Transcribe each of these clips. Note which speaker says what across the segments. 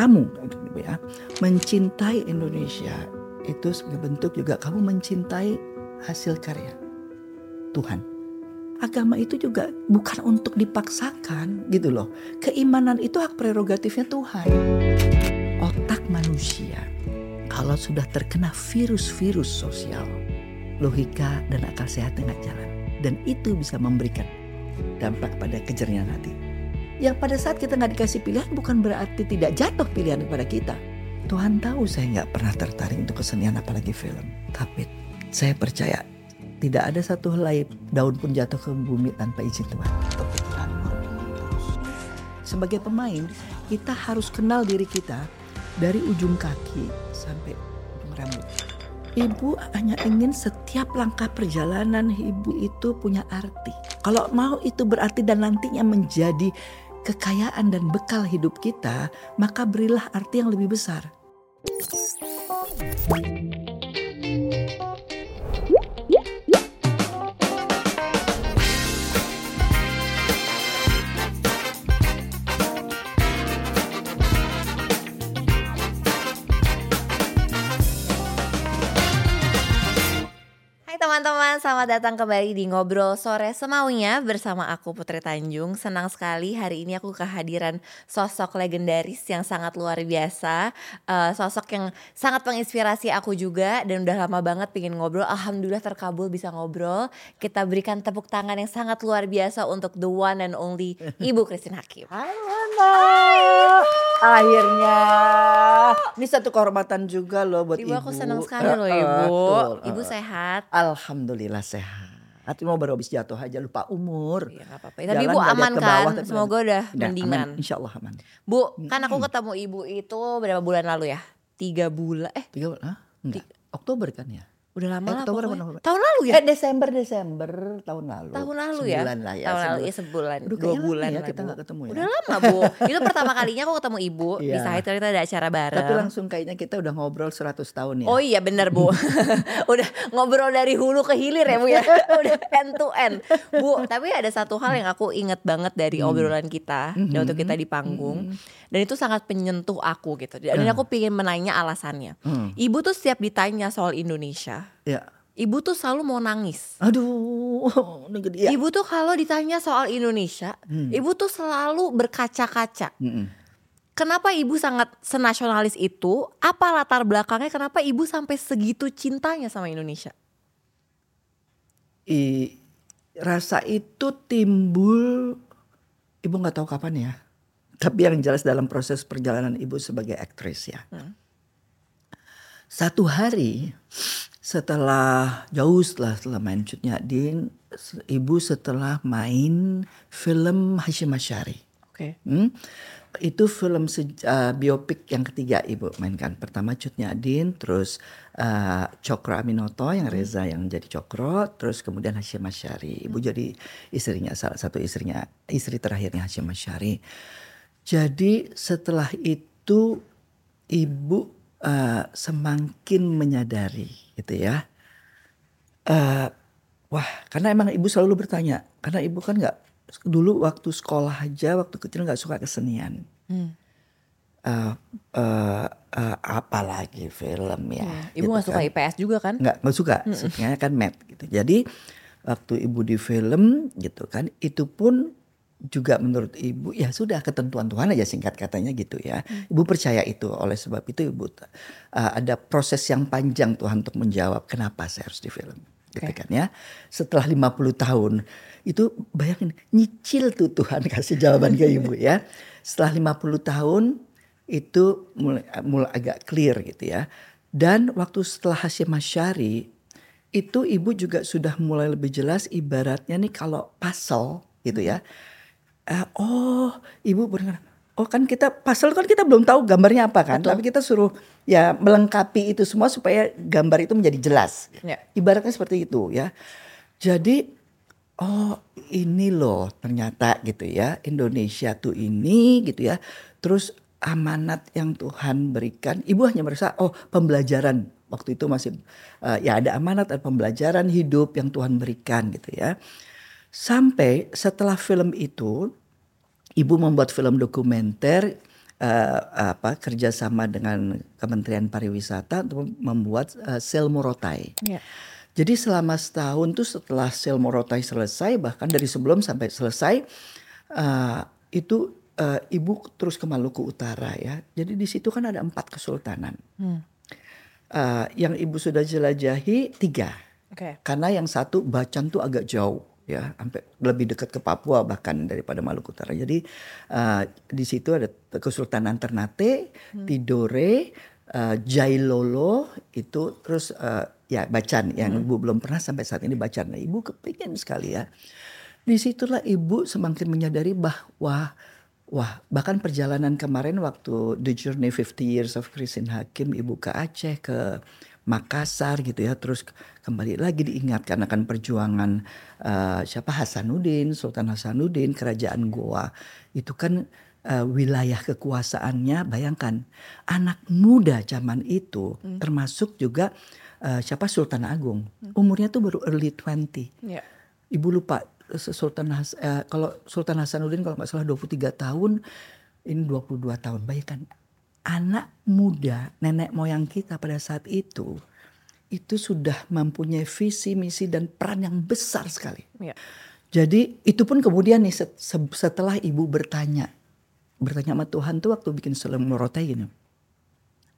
Speaker 1: kamu ya mencintai Indonesia itu sebagai bentuk juga kamu mencintai hasil karya Tuhan. Agama itu juga bukan untuk dipaksakan gitu loh. Keimanan itu hak prerogatifnya Tuhan. Otak manusia kalau sudah terkena virus-virus sosial, logika dan akal sehatnya nggak jalan. Dan itu bisa memberikan dampak pada kejernihan hati. Yang pada saat kita nggak dikasih pilihan bukan berarti tidak jatuh pilihan kepada kita. Tuhan tahu saya nggak pernah tertarik untuk kesenian apalagi film. Tapi saya percaya tidak ada satu helai daun pun jatuh ke bumi tanpa izin Tuhan. Sebagai pemain, kita harus kenal diri kita dari ujung kaki sampai ujung rambut. Ibu hanya ingin setiap langkah perjalanan ibu itu punya arti. Kalau mau itu berarti dan nantinya menjadi kekayaan dan bekal hidup kita, maka berilah arti yang lebih besar.
Speaker 2: Selamat datang kembali di Ngobrol Sore Semaunya bersama aku Putri Tanjung. Senang sekali hari ini aku kehadiran sosok legendaris yang sangat luar biasa. Uh, sosok yang sangat menginspirasi aku juga dan udah lama banget pengen ngobrol. Alhamdulillah terkabul bisa ngobrol. Kita berikan tepuk tangan yang sangat luar biasa untuk the one and only Ibu Christine Hakim.
Speaker 1: Halo Akhirnya. Ini satu kehormatan juga loh buat ibu.
Speaker 2: Ibu aku senang sekali loh ibu. Ibu sehat.
Speaker 1: Alhamdulillah sehat. Hati mau baru habis jatuh aja lupa umur.
Speaker 2: Iya apa-apa. Tapi Ibu aman kan? Bawah, Semoga udah
Speaker 1: ya,
Speaker 2: mendingan.
Speaker 1: Aman, insya Allah aman.
Speaker 2: Bu, kan aku ketemu Ibu itu berapa bulan lalu ya? Tiga bulan. Eh,
Speaker 1: tiga bulan? Enggak. Oktober kan ya?
Speaker 2: Udah lama
Speaker 1: eh,
Speaker 2: lah
Speaker 1: Oktober
Speaker 2: pokoknya. Tahun lalu ya?
Speaker 1: Eh Desember Desember tahun lalu.
Speaker 2: Tahun lalu ya?
Speaker 1: Sebulan lah ya.
Speaker 2: Tahun lalu ya sebulan.
Speaker 1: Udah
Speaker 2: dua bulan
Speaker 1: ya
Speaker 2: lah,
Speaker 1: kita
Speaker 2: Bu.
Speaker 1: gak ketemu ya.
Speaker 2: Udah lama Bu. Itu pertama kalinya aku ketemu Ibu di
Speaker 1: Iya.
Speaker 2: Sahid kita ada acara bareng.
Speaker 1: Tapi langsung kayaknya kita udah ngobrol 100 tahun ya.
Speaker 2: Oh iya bener Bu. Udah ngobrol dari hulu ke hilir ya Bu ya. Udah end to end. Bu, tapi ada satu hal yang aku inget banget dari
Speaker 1: Hmm.
Speaker 2: obrolan kita dan waktu kita di panggung. Dan itu sangat menyentuh aku gitu. Dan
Speaker 1: Hmm.
Speaker 2: aku pengen menanya alasannya.
Speaker 1: Hmm.
Speaker 2: Ibu tuh setiap ditanya soal Indonesia,
Speaker 1: Ya.
Speaker 2: ibu tuh selalu mau nangis.
Speaker 1: Aduh, ya.
Speaker 2: Ibu tuh kalau ditanya soal Indonesia,
Speaker 1: Hmm.
Speaker 2: ibu tuh selalu berkaca-kaca.
Speaker 1: Mm-mm.
Speaker 2: Kenapa ibu sangat senasionalis itu? Apa latar belakangnya kenapa ibu sampai segitu cintanya sama Indonesia?
Speaker 1: I, rasa itu timbul ibu nggak tahu kapan ya. Tapi yang jelas dalam proses perjalanan ibu sebagai aktris ya.
Speaker 2: Hmm.
Speaker 1: Satu hari setelah jauh setelah setelah main Cutnya Din, ibu setelah main film Hashim Asyari.
Speaker 2: Oke.
Speaker 1: Hmm? Itu film uh, biopik yang ketiga ibu mainkan. Pertama Cut Nyadin, terus uh, Cokro Aminoto yang Reza yang jadi Cokro, terus kemudian Hashim Asyari. Ibu jadi istrinya salah satu istrinya istri terakhirnya Hashim Asyari. Jadi setelah itu ibu uh, semakin menyadari gitu ya. Uh, wah karena emang ibu selalu bertanya karena ibu kan nggak dulu waktu sekolah aja waktu kecil nggak suka kesenian.
Speaker 2: Hmm.
Speaker 1: Uh, uh, uh, apalagi film ya.
Speaker 2: Hmm. Ibu
Speaker 1: gitu
Speaker 2: nggak suka
Speaker 1: kan.
Speaker 2: IPS juga kan?
Speaker 1: Nggak nggak suka, sukanya kan mat gitu. Jadi waktu ibu di film gitu kan, itu pun juga menurut ibu ya sudah ketentuan Tuhan aja singkat katanya gitu ya. Ibu percaya itu oleh sebab itu ibu uh, ada proses yang panjang Tuhan untuk menjawab kenapa saya harus di film. Gitu
Speaker 2: Oke.
Speaker 1: kan ya. Setelah 50 tahun itu bayangin nyicil tuh Tuhan kasih jawaban ke ibu ya. Setelah 50 tahun itu mulai mulai agak clear gitu ya. Dan waktu setelah Hashim Asyari itu ibu juga sudah mulai lebih jelas ibaratnya nih kalau puzzle gitu ya. Eh, oh, ibu benar. Oh kan kita puzzle kan kita belum tahu gambarnya apa kan,
Speaker 2: Betul.
Speaker 1: tapi kita suruh ya melengkapi itu semua supaya gambar itu menjadi jelas.
Speaker 2: Ya.
Speaker 1: Ibaratnya seperti itu ya. Jadi oh ini loh ternyata gitu ya Indonesia tuh ini gitu ya. Terus amanat yang Tuhan berikan, ibu hanya merasa oh pembelajaran waktu itu masih eh, ya ada amanat ada pembelajaran hidup yang Tuhan berikan gitu ya. Sampai setelah film itu ibu membuat film dokumenter uh, apa kerjasama dengan Kementerian Pariwisata untuk membuat uh, sel Morotai.
Speaker 2: Ya.
Speaker 1: Jadi selama setahun tuh setelah sel Morotai selesai, bahkan dari sebelum sampai selesai, uh, itu uh, ibu terus ke Maluku Utara ya. Jadi di situ kan ada empat kesultanan.
Speaker 2: Hmm.
Speaker 1: Uh, yang ibu sudah jelajahi tiga.
Speaker 2: Oke.
Speaker 1: Karena yang satu Bacan tuh agak jauh ya, sampai lebih dekat ke Papua bahkan daripada Maluku Utara. Jadi uh, di situ ada Kesultanan Ternate, Tidore, uh, Jailolo itu terus uh, ya Bacan yang ibu belum pernah sampai saat ini Bacan. Nah, ibu kepingin sekali ya. Di situlah ibu semakin menyadari bahwa Wah, bahkan perjalanan kemarin waktu The Journey 50 Years of Christine Hakim, ibu ke Aceh, ke Makassar gitu ya, terus kembali lagi diingatkan akan perjuangan uh, siapa Hasanuddin, Sultan Hasanuddin, Kerajaan Goa. Itu kan uh, wilayah kekuasaannya, bayangkan anak muda zaman itu, termasuk juga uh, siapa Sultan Agung, umurnya tuh baru early 20.
Speaker 2: Ya.
Speaker 1: Ibu lupa Sultan Has, eh, kalau Sultan Hasanuddin kalau nggak salah 23 tahun, ini 22 tahun. Bayangkan anak muda nenek moyang kita pada saat itu itu sudah mempunyai visi, misi dan peran yang besar sekali.
Speaker 2: Ya.
Speaker 1: Jadi itu pun kemudian nih set- se- setelah ibu bertanya, bertanya sama Tuhan tuh waktu bikin selam morotai gini,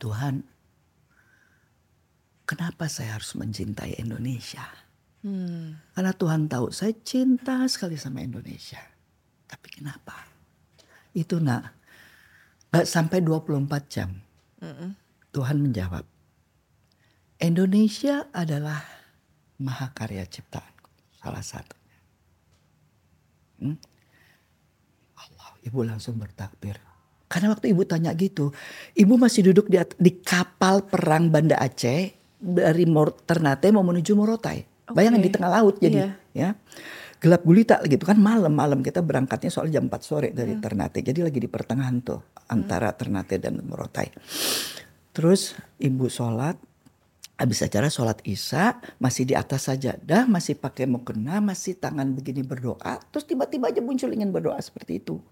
Speaker 1: Tuhan, kenapa saya harus mencintai Indonesia?
Speaker 2: Hmm.
Speaker 1: Karena Tuhan tahu saya cinta sekali sama Indonesia. Tapi kenapa? Itu nak, gak sampai 24 jam. Tuhan menjawab, Indonesia adalah mahakarya ciptaanku. Salah satunya. Hmm? Allah, ibu langsung bertakbir. Karena waktu ibu tanya gitu, ibu masih duduk di, di kapal perang Banda Aceh dari Mor- Ternate mau menuju Morotai. Bayangin
Speaker 2: Oke.
Speaker 1: di tengah laut jadi
Speaker 2: Iya.
Speaker 1: ya. Gelap gulita gitu kan malam-malam kita berangkatnya soal jam 4 sore dari Ternate. Jadi lagi di pertengahan tuh antara Ternate dan Morotai. Terus ibu sholat, habis acara sholat isya masih di atas sajadah, masih pakai mukena, masih tangan begini berdoa. Terus tiba-tiba aja muncul ingin berdoa seperti itu,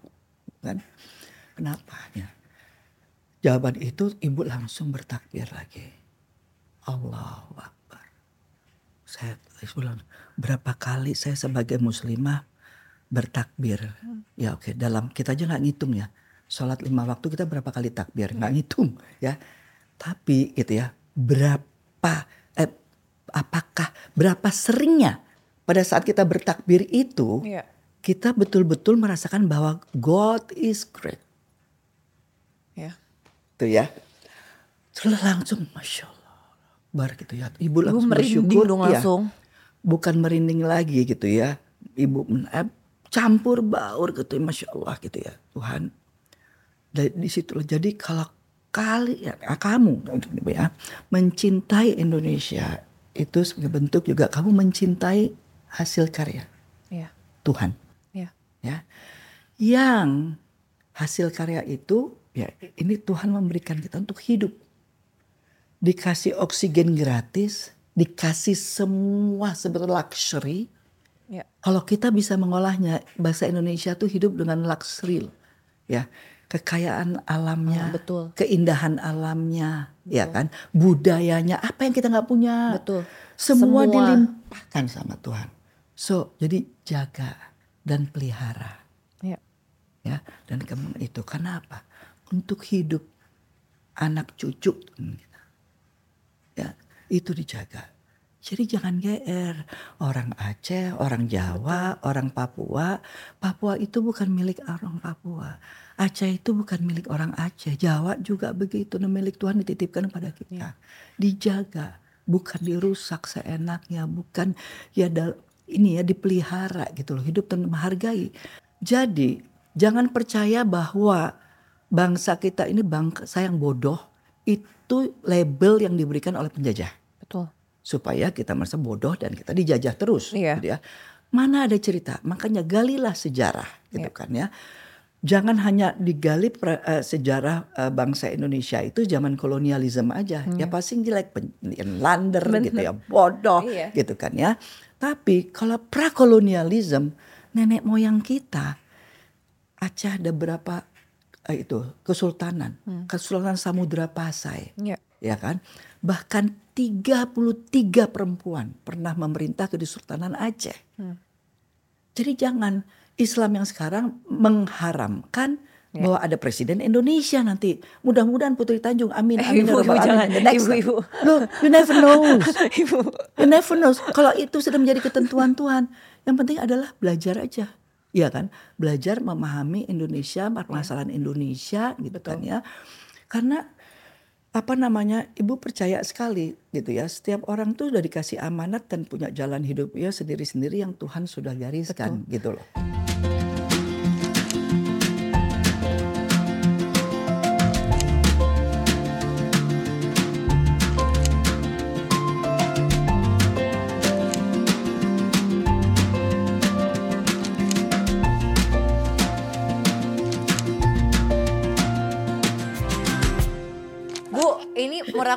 Speaker 1: kan? Kenapa? Ya. Jawaban itu ibu langsung bertakbir lagi. Allahu Akbar. Saya ulang, berapa kali saya sebagai muslimah bertakbir. Ya oke, dalam kita aja nggak ngitung ya. Sholat lima waktu kita berapa kali takbir, nggak ngitung ya. Tapi gitu ya, berapa, eh, apakah berapa seringnya pada saat kita bertakbir itu
Speaker 2: Iya.
Speaker 1: kita betul-betul merasakan bahwa God is great.
Speaker 2: Ya.
Speaker 1: Tuh ya. Terus langsung Masya Allah. Bar gitu ya. Ibu
Speaker 2: Ibu
Speaker 1: langsung
Speaker 2: merinding
Speaker 1: bersyukur.
Speaker 2: dong langsung.
Speaker 1: Bukan merinding lagi gitu ya. Ibu eh, campur baur gitu ya. Masya Allah gitu ya. Tuhan. Dari di situ loh. Jadi kalau kali ya kamu ya mencintai Indonesia itu sebagai bentuk juga kamu mencintai hasil karya
Speaker 2: Iya.
Speaker 1: Tuhan
Speaker 2: Iya.
Speaker 1: ya yang hasil karya itu ya ini Tuhan memberikan kita untuk hidup dikasih oksigen gratis dikasih semua sebetulnya luxury
Speaker 2: Iya.
Speaker 1: kalau kita bisa mengolahnya bahasa Indonesia tuh hidup dengan luxury ya kekayaan alamnya
Speaker 2: Ah, betul.
Speaker 1: keindahan alamnya ya kan budayanya apa yang kita nggak punya
Speaker 2: Betul.
Speaker 1: semua,
Speaker 2: Semua.
Speaker 1: dilimpahkan sama Tuhan so jadi jaga dan pelihara
Speaker 2: Iya.
Speaker 1: ya dan kamu itu karena apa untuk hidup anak cucu ya itu dijaga. Jadi jangan GR orang Aceh orang Jawa orang Papua. Papua itu bukan milik orang Papua. Aceh itu bukan milik orang Aceh. Jawa juga begitu. Nah, milik Tuhan dititipkan pada kita. Dijaga. Bukan dirusak seenaknya. Bukan ya ini ya dipelihara gitu loh. Hidup dan menghargai. Jadi jangan percaya bahwa bangsa kita ini bangsa yang bodoh itu label yang diberikan oleh penjajah
Speaker 2: Betul.
Speaker 1: supaya kita merasa bodoh dan kita dijajah terus
Speaker 2: Iya.
Speaker 1: gitu ya. Mana ada cerita, makanya galilah sejarah gitu
Speaker 2: Iya.
Speaker 1: kan ya. Jangan hanya digali pra- eh, sejarah eh, bangsa Indonesia itu zaman kolonialisme aja. Ya pasti jelek lander gitu ya, bodoh
Speaker 2: Iya.
Speaker 1: gitu kan ya. Tapi kalau prakolonialisme nenek moyang kita Aceh ada berapa itu kesultanan,
Speaker 2: Hmm.
Speaker 1: kesultanan Samudra Pasai,
Speaker 2: Ya.
Speaker 1: ya kan? Bahkan 33 perempuan pernah memerintah ke Kesultanan Aceh.
Speaker 2: Hmm.
Speaker 1: Jadi jangan Islam yang sekarang mengharamkan
Speaker 2: Ya.
Speaker 1: bahwa ada presiden Indonesia nanti. Mudah-mudahan Putri Tanjung, amin, amin.
Speaker 2: Ibu, ibu, jangan.
Speaker 1: The next
Speaker 2: Ibu, ibu.
Speaker 1: Loh, you never knows.
Speaker 2: Ibu.
Speaker 1: You never knows. Kalau itu sudah menjadi ketentuan Tuhan, yang penting adalah belajar aja. Iya kan? Belajar memahami Indonesia, permasalahan Indonesia gitu kan ya. Karena apa namanya? Ibu percaya sekali gitu ya. Setiap orang tuh udah dikasih amanat dan punya jalan hidupnya sendiri-sendiri yang Tuhan sudah gariskan gitu loh.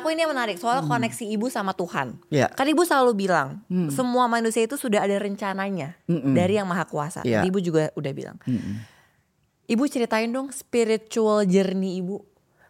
Speaker 2: Aku ini yang menarik soal koneksi ibu sama Tuhan.
Speaker 1: Ya.
Speaker 2: Kan ibu selalu bilang semua manusia itu sudah ada rencananya
Speaker 1: Mm-mm.
Speaker 2: dari yang maha kuasa. Tadi Ibu juga udah bilang.
Speaker 1: Mm-mm.
Speaker 2: Ibu ceritain dong spiritual journey ibu.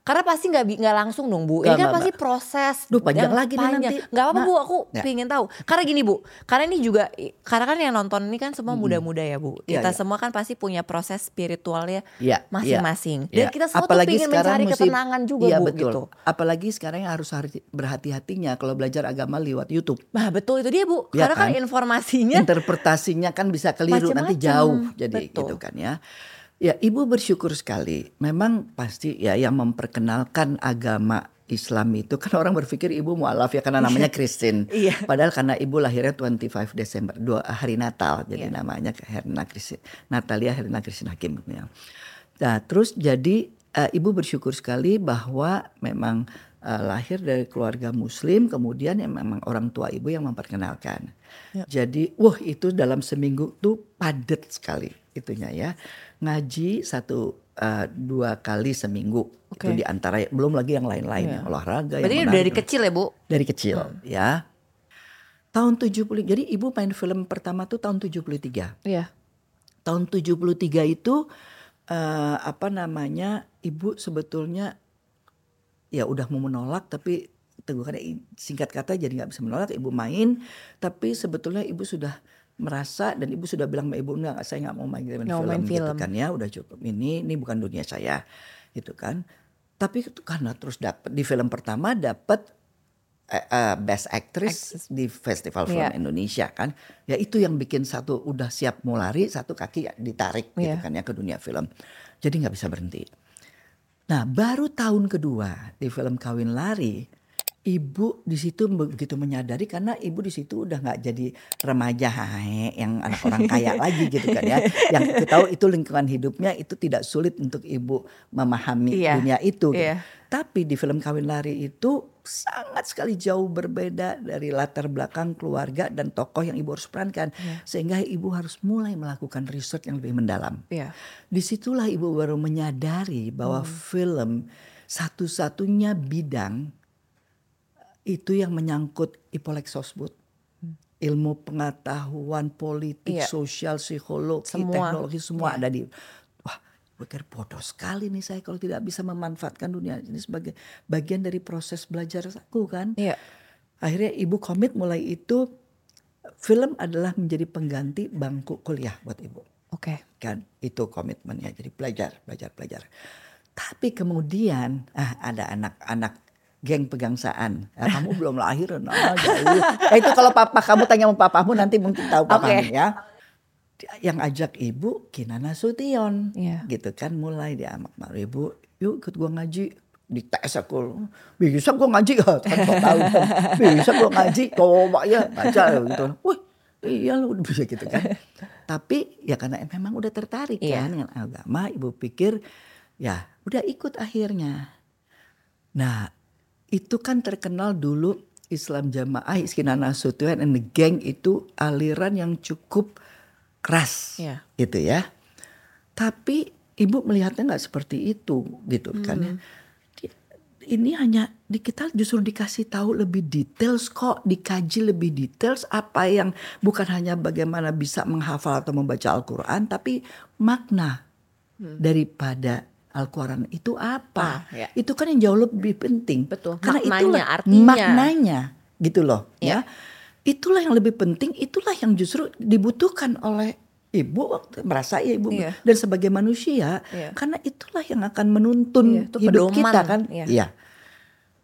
Speaker 2: Karena pasti nggak nggak langsung dong bu. Ini
Speaker 1: Nggak,
Speaker 2: kan
Speaker 1: nggak,
Speaker 2: pasti proses.
Speaker 1: Duh, panjang lagi nih
Speaker 2: panjang.
Speaker 1: nanti.
Speaker 2: Nggak apa-apa
Speaker 1: Nah,
Speaker 2: bu, aku
Speaker 1: ya.
Speaker 2: pengen tahu. Karena gini bu, karena ini juga, karena kan yang nonton ini kan semua muda-muda ya bu.
Speaker 1: Iya,
Speaker 2: Kita
Speaker 1: iya.
Speaker 2: semua kan pasti punya proses spiritualnya
Speaker 1: Iya,
Speaker 2: masing-masing.
Speaker 1: iya.
Speaker 2: Dan kita semua
Speaker 1: Apalagi
Speaker 2: tuh pengen mencari
Speaker 1: mesti-
Speaker 2: ketenangan juga
Speaker 1: iya,
Speaker 2: bu
Speaker 1: betul.
Speaker 2: gitu.
Speaker 1: Apalagi sekarang yang harus hati- berhati-hatinya kalau belajar agama lewat YouTube.
Speaker 2: Nah betul itu dia bu.
Speaker 1: Iya
Speaker 2: Karena kan,
Speaker 1: kan?
Speaker 2: informasinya
Speaker 1: interpretasinya kan bisa keliru nanti
Speaker 2: Macem-macem.
Speaker 1: jauh jadi
Speaker 2: Betul.
Speaker 1: gitu kan ya. Ya ibu bersyukur sekali. Memang pasti ya yang memperkenalkan agama Islam itu kan orang berpikir ibu mualaf ya karena namanya Kristin.
Speaker 2: Iya.
Speaker 1: Padahal karena ibu lahirnya 25 Desember, dua hari Natal jadi
Speaker 2: Iya.
Speaker 1: namanya Herna Kristin. Natalia Herna Kristin Hakim ya. Nah, terus jadi eh, ibu bersyukur sekali bahwa memang eh, lahir dari keluarga muslim kemudian yang memang orang tua ibu yang memperkenalkan.
Speaker 2: Ya.
Speaker 1: Jadi wah itu dalam seminggu tuh padat sekali itunya ya. Ngaji satu eh, dua kali seminggu itu
Speaker 2: Oke.
Speaker 1: di antara belum lagi yang lain-lain
Speaker 2: Iya.
Speaker 1: yang olahraga
Speaker 2: berarti
Speaker 1: yang
Speaker 2: dari kecil ya bu.
Speaker 1: dari kecil
Speaker 2: Hmm.
Speaker 1: ya. Tahun 70 jadi ibu main film pertama tuh tahun 73
Speaker 2: Iya.
Speaker 1: tahun 73 itu eh, apa namanya ibu sebetulnya ya udah mau menolak tapi teguh i- singkat kata jadi nggak bisa menolak ibu main tapi sebetulnya ibu sudah merasa dan ibu sudah bilang sama ibu enggak saya nggak mau main, main
Speaker 2: mau
Speaker 1: film,
Speaker 2: main
Speaker 1: gitu
Speaker 2: film.
Speaker 1: kan ya udah cukup ini ini bukan dunia saya gitu kan tapi itu karena terus dapat di film pertama dapat eh, eh, best actress di Festival Film
Speaker 2: Iya.
Speaker 1: Indonesia kan ya itu yang bikin satu udah siap mau lari satu kaki ya ditarik gitu
Speaker 2: Iya.
Speaker 1: kan ya ke dunia film jadi nggak bisa berhenti nah baru tahun kedua di film Kawin Lari ibu di situ begitu menyadari karena ibu di situ udah nggak jadi remaja yang anak orang kaya lagi gitu kan ya yang kita tahu itu lingkungan hidupnya itu tidak sulit untuk ibu memahami
Speaker 2: Iya.
Speaker 1: dunia itu gitu.
Speaker 2: Iya.
Speaker 1: Tapi di film Kawin Lari itu sangat sekali jauh berbeda dari latar belakang keluarga dan tokoh yang ibu harus perankan.
Speaker 2: Iya.
Speaker 1: Sehingga ibu harus mulai melakukan riset yang lebih mendalam.
Speaker 2: Iya.
Speaker 1: Di situlah ibu baru menyadari bahwa
Speaker 2: Hmm.
Speaker 1: film satu-satunya bidang itu yang menyangkut Ipolek Sosbud. Ilmu pengetahuan politik,
Speaker 2: Hmm. Iya.
Speaker 1: sosial, psikologi,
Speaker 2: Semua.
Speaker 1: teknologi semua
Speaker 2: Iya.
Speaker 1: ada di wah pikir bodoh sekali nih saya kalau tidak bisa memanfaatkan dunia ini sebagai bagian dari proses belajar aku kan.
Speaker 2: Iya.
Speaker 1: Akhirnya ibu komit mulai itu film adalah menjadi pengganti bangku kuliah buat ibu
Speaker 2: Oke.
Speaker 1: kan itu komitmennya jadi belajar belajar belajar tapi kemudian ah, ada anak-anak geng pegangsaan. Ah, kamu belum lahir nah, jauh. Eh, itu kalau papa kamu tanya sama papamu nanti mungkin tahu papamu
Speaker 2: Oke.
Speaker 1: ya. Yang ajak ibu Kinana Sution
Speaker 2: Iya.
Speaker 1: gitu kan mulai dia amak malu ibu yuk ikut gua ngaji. Di tes aku bisa gua ngaji? Ya tanpa tahu kan. Bisa gua ngaji? Coba ya baca gitu. Wih iya lu udah bisa gitu kan. Tapi ya karena memang udah tertarik
Speaker 2: Iya.
Speaker 1: kan dengan agama ibu pikir ya udah ikut akhirnya. Nah itu kan terkenal dulu Islam Jamaah Iskinana Nasution and the Gang itu aliran yang cukup keras
Speaker 2: Iya.
Speaker 1: gitu ya tapi ibu melihatnya nggak seperti itu gitu kan ya. Di- Ini hanya di kita justru dikasih tahu lebih details kok, dikaji lebih details apa yang bukan hanya bagaimana bisa menghafal atau membaca Al-Qur'an tapi makna daripada Al-Quran itu apa?
Speaker 2: Ah, ya.
Speaker 1: Itu kan yang jauh lebih penting.
Speaker 2: Betul.
Speaker 1: Karena
Speaker 2: Maknanya,
Speaker 1: itulah
Speaker 2: artinya.
Speaker 1: maknanya gitu loh
Speaker 2: Ya.
Speaker 1: ya. Itulah yang lebih penting, itulah yang justru dibutuhkan oleh ibu waktu merasa ya ibu
Speaker 2: Iya.
Speaker 1: dan sebagai manusia
Speaker 2: Iya.
Speaker 1: karena itulah yang akan menuntun
Speaker 2: Iya, itu
Speaker 1: hidup
Speaker 2: pedoman,
Speaker 1: kita kan.
Speaker 2: iya.
Speaker 1: Iya.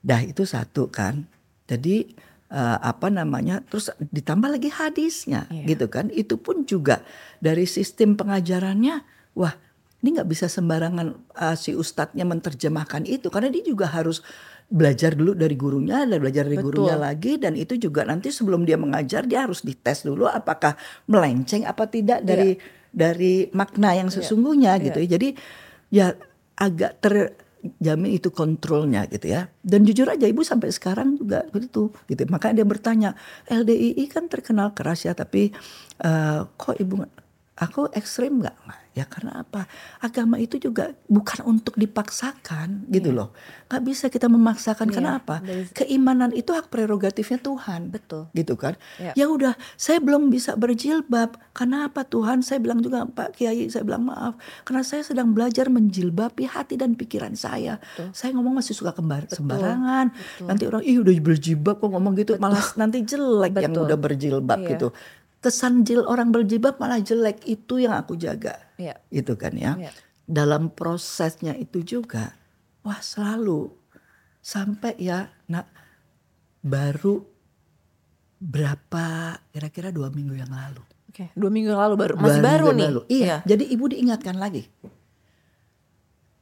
Speaker 1: Dah itu satu kan. Jadi eh, apa namanya? Terus ditambah lagi hadisnya
Speaker 2: Iya.
Speaker 1: gitu kan. Itu pun juga dari sistem pengajarannya wah, ini nggak bisa sembarangan eh, si ustadznya menerjemahkan itu karena dia juga harus belajar dulu dari gurunya dan belajar dari
Speaker 2: Betul.
Speaker 1: gurunya lagi dan itu juga nanti sebelum dia mengajar dia harus dites dulu apakah melenceng apa tidak dari dari makna yang sesungguhnya gitu ya. Jadi ya agak terjamin itu kontrolnya gitu ya. Dan jujur aja ibu sampai sekarang juga begitu gitu. Makanya dia bertanya, LDII kan terkenal keras ya tapi eh, kok ibu aku ekstrim nggak? Ya karena apa? Agama itu juga bukan untuk dipaksakan gitu loh. Nggak bisa kita memaksakan.
Speaker 2: Iya,
Speaker 1: Karena apa? Keimanan itu hak prerogatifnya Tuhan
Speaker 2: Betul.
Speaker 1: gitu kan
Speaker 2: Ya.
Speaker 1: ya udah saya belum bisa berjilbab karena apa Tuhan saya bilang juga Pak Kiai saya bilang maaf karena saya sedang belajar menjilbabi hati dan pikiran saya saya ngomong masih suka kembar sembarangan
Speaker 2: betul.
Speaker 1: nanti orang ih udah berjilbab kok ngomong gitu malah nanti jelek yang
Speaker 2: Betul.
Speaker 1: udah berjilbab
Speaker 2: Iya.
Speaker 1: gitu kesan jil orang berjilbab malah jelek itu yang aku jaga
Speaker 2: Iya.
Speaker 1: itu kan ya
Speaker 2: Iya.
Speaker 1: dalam prosesnya itu juga wah selalu sampai ya nak baru berapa kira-kira dua minggu yang lalu
Speaker 2: Oke, dua minggu lalu baru masih baru
Speaker 1: minggu
Speaker 2: nih.
Speaker 1: lalu. iya jadi ibu diingatkan lagi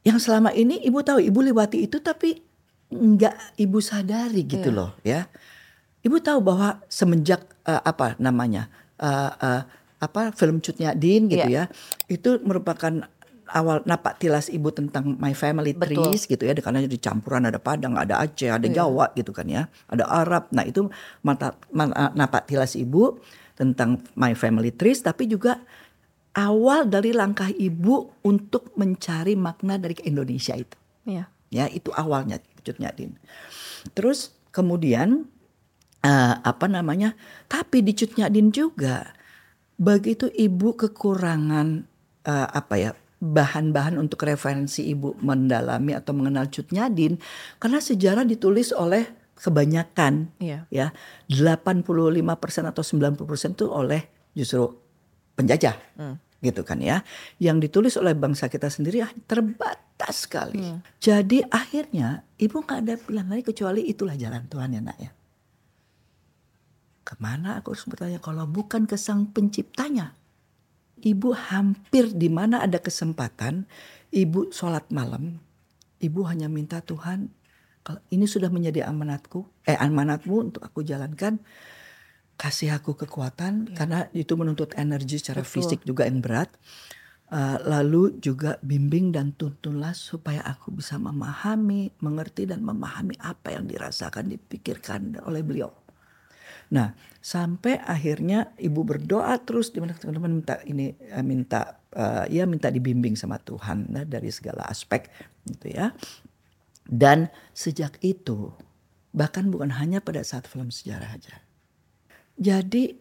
Speaker 1: yang selama ini ibu tahu ibu lewati itu tapi nggak ibu sadari gitu
Speaker 2: Iya.
Speaker 1: loh ya ibu tahu bahwa semenjak eh, apa namanya eh, eh, apa film cutnya Din gitu
Speaker 2: Iya.
Speaker 1: ya itu merupakan awal napak tilas ibu tentang My Family
Speaker 2: Betul.
Speaker 1: Trees gitu ya karena di campuran ada Padang ada Aceh ada
Speaker 2: Iya.
Speaker 1: Jawa gitu kan ya ada Arab nah itu mata, ma- napak tilas ibu tentang My Family Trees tapi juga awal dari langkah ibu untuk mencari makna dari Indonesia itu
Speaker 2: Iya.
Speaker 1: ya itu awalnya cutnya Din terus kemudian eh, apa namanya? Tapi di cutnya Din juga. Begitu ibu kekurangan eh, apa ya bahan-bahan untuk referensi ibu mendalami atau mengenal cutnya Din karena sejarah ditulis oleh kebanyakan
Speaker 2: Iya.
Speaker 1: ya. 85% atau 90% itu oleh justru penjajah gitu kan ya. Yang ditulis oleh bangsa kita sendiri ah, terbatas sekali. Jadi akhirnya ibu nggak ada pilihan lain kecuali itulah jalan Tuhan ya nak ya ke mana aku harus bertanya kalau bukan ke sang penciptanya ibu hampir di mana ada kesempatan ibu sholat malam ibu hanya minta Tuhan kalau ini sudah menjadi amanatku eh amanatmu untuk aku jalankan kasih aku kekuatan karena itu menuntut energi secara
Speaker 2: Betul.
Speaker 1: fisik juga yang berat Uh, lalu juga bimbing dan tuntunlah supaya aku bisa memahami, mengerti dan memahami apa yang dirasakan, dipikirkan oleh beliau. Nah, sampai akhirnya ibu berdoa terus di mana teman-teman minta ini eh, minta eh, ya minta dibimbing sama Tuhan nah, dari segala aspek gitu ya. Dan sejak itu bahkan bukan hanya pada saat film sejarah aja. Jadi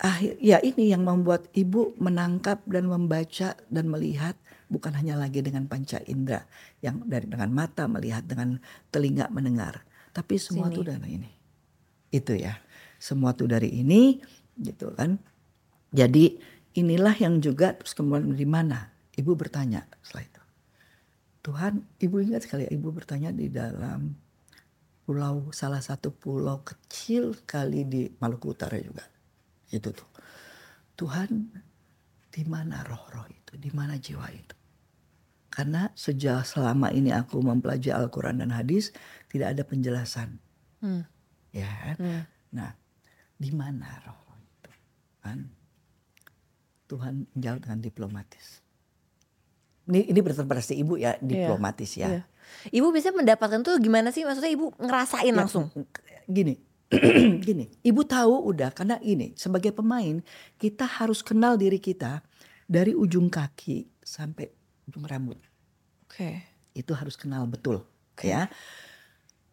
Speaker 1: akhir ya ini yang membuat ibu menangkap dan membaca dan melihat bukan hanya lagi dengan panca indera yang dari dengan mata melihat dengan telinga mendengar, tapi semua
Speaker 2: Sini.
Speaker 1: itu dari ini. Itu ya. Semua tuh dari ini gitu kan. Jadi inilah yang juga terus kemudian di mana? Ibu bertanya setelah itu. Tuhan, ibu ingat sekali ibu bertanya di dalam pulau salah satu pulau kecil kali di Maluku Utara juga. Itu tuh. Tuhan, di mana roh-roh itu? Di mana jiwa itu? Karena sejak selama ini aku mempelajari Al-Quran dan hadis tidak ada penjelasan.
Speaker 2: Hmm.
Speaker 1: Ya?
Speaker 2: Hmm.
Speaker 1: Nah, di mana roh itu? Kan? Tuhan jawab dengan diplomatis. Ini ini berterima ibu ya diplomatis ya.
Speaker 2: Iya. Ibu bisa mendapatkan tuh gimana sih? Maksudnya ibu ngerasain
Speaker 1: Ya,
Speaker 2: langsung.
Speaker 1: Gini, gini. Ibu tahu udah karena ini sebagai pemain kita harus kenal diri kita dari ujung kaki sampai ujung rambut.
Speaker 2: Oke.
Speaker 1: Itu harus kenal betul, ya.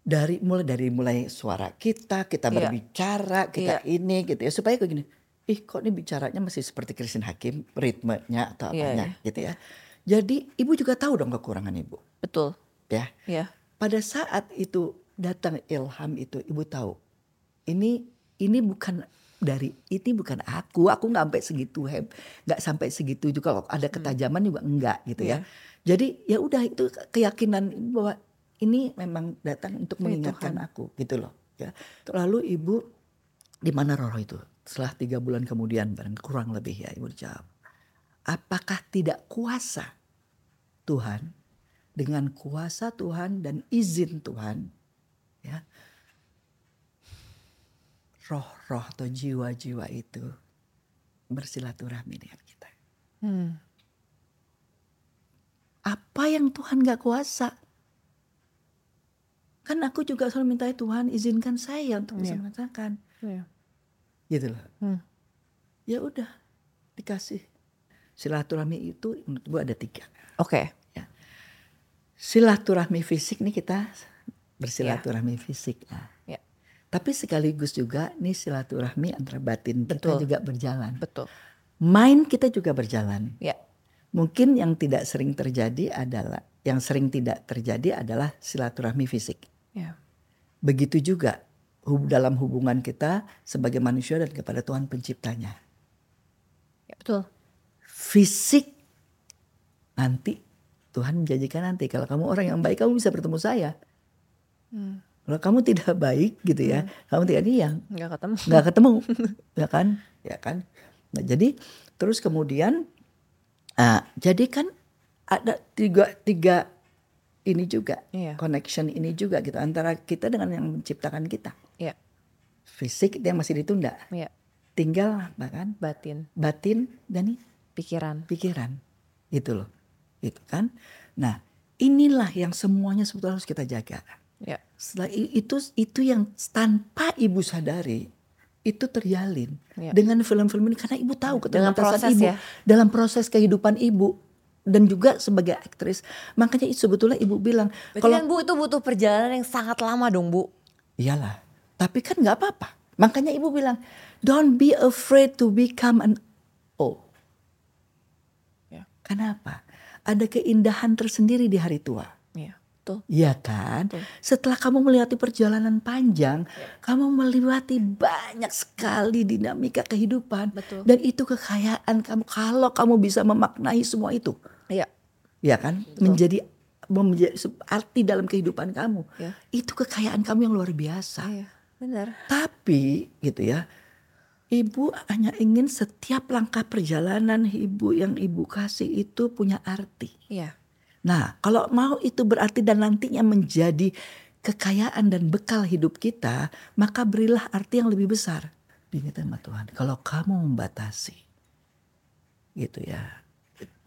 Speaker 1: Dari mulai dari mulai suara kita, kita
Speaker 2: Iya.
Speaker 1: berbicara, kita ini gitu ya supaya kayak gini. Ih, kok ini bicaranya masih seperti Christine Hakim, ritmenya atau
Speaker 2: Iya,
Speaker 1: apanya
Speaker 2: iya.
Speaker 1: gitu ya. Jadi ibu juga tahu dong kekurangan ibu,
Speaker 2: Betul.
Speaker 1: ya.
Speaker 2: Ya.
Speaker 1: Pada saat itu datang ilham itu, ibu tahu ini ini bukan dari ini bukan aku, aku nggak sampai segitu heb, nggak sampai segitu juga kalau ada ketajaman juga enggak gitu ya.
Speaker 2: Iya.
Speaker 1: Jadi ya udah itu keyakinan bahwa ini memang datang untuk mengingatkan
Speaker 2: Tuhan.
Speaker 1: aku gitu loh. Ya. Lalu ibu di mana roh itu? Setelah tiga bulan kemudian barang kurang lebih ya ibu jawab. Apakah tidak kuasa Tuhan dengan kuasa Tuhan dan izin Tuhan ya roh-roh atau jiwa-jiwa itu bersilaturahmi dengan kita.
Speaker 2: Hmm.
Speaker 1: Apa yang Tuhan gak kuasa? Kan aku juga selalu minta Tuhan izinkan saya untuk bisa
Speaker 2: Iya.
Speaker 1: mengatakan.
Speaker 2: Iya.
Speaker 1: Gitu loh.
Speaker 2: Hmm.
Speaker 1: Ya udah dikasih. Silaturahmi itu menurut gue ada tiga.
Speaker 2: Oke.
Speaker 1: Silaturahmi fisik nih kita bersilaturahmi fisik. Nah,
Speaker 2: Ya.
Speaker 1: Tapi sekaligus juga nih silaturahmi antara batin kita
Speaker 2: Betul.
Speaker 1: juga berjalan.
Speaker 2: Betul.
Speaker 1: Mind kita juga berjalan.
Speaker 2: Ya.
Speaker 1: Mungkin yang tidak sering terjadi adalah yang sering tidak terjadi adalah silaturahmi fisik.
Speaker 2: Ya.
Speaker 1: Begitu juga hub- dalam hubungan kita sebagai manusia dan kepada Tuhan penciptanya.
Speaker 2: Ya, betul.
Speaker 1: Fisik nanti Tuhan menjanjikan nanti kalau kamu orang yang baik kamu bisa bertemu saya.
Speaker 2: Hmm.
Speaker 1: Kalau kamu tidak baik gitu ya, kamu tidak yang
Speaker 2: Nggak ketemu.
Speaker 1: nggak ketemu, ya kan? Ya kan? Nah, jadi terus kemudian, ah, jadi kan ada tiga tiga ini juga
Speaker 2: Iya.
Speaker 1: connection ini juga gitu antara kita dengan yang menciptakan kita.
Speaker 2: Ya.
Speaker 1: Fisik dia masih ditunda,
Speaker 2: Ya.
Speaker 1: tinggal bahkan
Speaker 2: Batin.
Speaker 1: batin dan
Speaker 2: Pikiran.
Speaker 1: pikiran, gitu loh, gitu kan? Nah inilah yang semuanya sebetulnya harus kita jaga.
Speaker 2: Ya.
Speaker 1: Setelah itu itu yang tanpa ibu sadari itu terjalin
Speaker 2: Iya.
Speaker 1: dengan film-film ini karena ibu tahu keterbatasan
Speaker 2: proses
Speaker 1: ibu
Speaker 2: ya.
Speaker 1: dalam proses kehidupan ibu dan juga sebagai aktris makanya itu sebetulnya ibu bilang kalau
Speaker 2: kan Bu itu butuh perjalanan yang sangat lama dong Bu.
Speaker 1: iyalah tapi kan nggak apa-apa makanya ibu bilang don't be afraid to become an O
Speaker 2: Ya.
Speaker 1: kenapa ada keindahan tersendiri di hari tua
Speaker 2: Iya. Betul.
Speaker 1: Iya kan?
Speaker 2: Betul.
Speaker 1: Setelah kamu melewati perjalanan panjang, kamu melewati banyak sekali dinamika kehidupan.
Speaker 2: Betul.
Speaker 1: Dan itu kekayaan kamu kalau kamu bisa memaknai semua itu.
Speaker 2: Iya.
Speaker 1: Ya kan? Menjadi menjadi arti dalam kehidupan kamu.
Speaker 2: Ya.
Speaker 1: Itu kekayaan kamu yang luar biasa.
Speaker 2: Iya. Benar.
Speaker 1: Tapi gitu ya. Ibu hanya ingin setiap langkah perjalanan ibu yang ibu kasih itu punya arti.
Speaker 2: Iya.
Speaker 1: Nah, kalau mau itu berarti dan nantinya menjadi kekayaan dan bekal hidup kita, maka berilah arti yang lebih besar. Diingat sama Tuhan. Kalau kamu membatasi, gitu ya,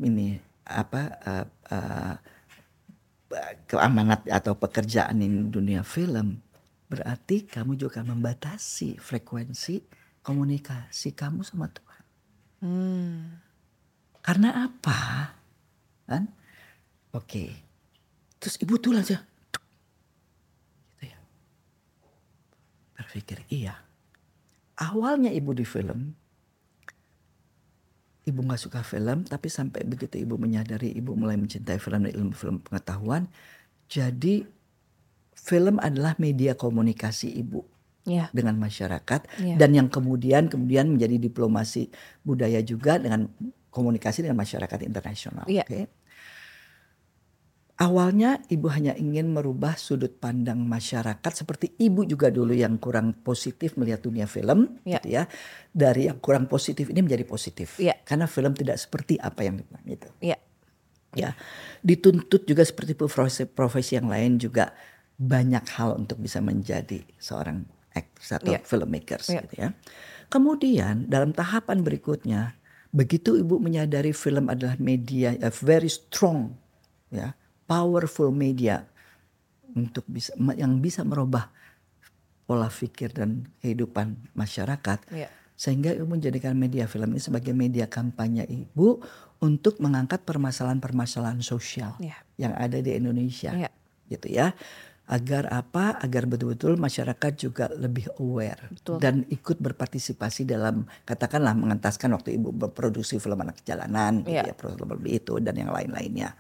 Speaker 1: ini apa uh, uh, keamanat atau pekerjaan di dunia film, berarti kamu juga membatasi frekuensi komunikasi kamu sama Tuhan.
Speaker 2: Hmm.
Speaker 1: Karena apa? Kan? Oke. Terus ibu tuh aja. Gitu ya. Berpikir, iya. Awalnya ibu di film, ibu nggak suka film, tapi sampai begitu ibu menyadari ibu mulai mencintai film dan ilmu film pengetahuan, jadi film adalah media komunikasi ibu
Speaker 2: Iya.
Speaker 1: dengan masyarakat
Speaker 2: Iya.
Speaker 1: dan yang kemudian kemudian menjadi diplomasi budaya juga dengan komunikasi dengan masyarakat internasional.
Speaker 2: Iya.
Speaker 1: Oke. Awalnya ibu hanya ingin merubah sudut pandang masyarakat seperti ibu juga dulu yang kurang positif melihat dunia film,
Speaker 2: Iya.
Speaker 1: gitu ya. Dari yang kurang positif ini menjadi positif,
Speaker 2: Iya.
Speaker 1: karena film tidak seperti apa yang dibilang gitu
Speaker 2: Iya.
Speaker 1: ya dituntut juga seperti profesi, profesi yang lain juga banyak hal untuk bisa menjadi seorang actors atau
Speaker 2: Iya.
Speaker 1: filmmakers
Speaker 2: Iya.
Speaker 1: gitu ya. Kemudian dalam tahapan berikutnya begitu ibu menyadari film adalah media a very strong ya powerful media untuk bisa yang bisa merubah pola pikir dan kehidupan masyarakat
Speaker 2: Iya.
Speaker 1: sehingga ibu menjadikan media film ini sebagai media kampanye ibu untuk mengangkat permasalahan-permasalahan sosial
Speaker 2: Iya.
Speaker 1: yang ada di Indonesia
Speaker 2: Iya.
Speaker 1: gitu ya Agar apa? Agar betul-betul masyarakat juga lebih aware
Speaker 2: Betul.
Speaker 1: dan ikut berpartisipasi dalam katakanlah mengentaskan waktu ibu berproduksi film anak jalanan, gitu
Speaker 2: Iya.
Speaker 1: ya, film itu dan yang lain-lainnya.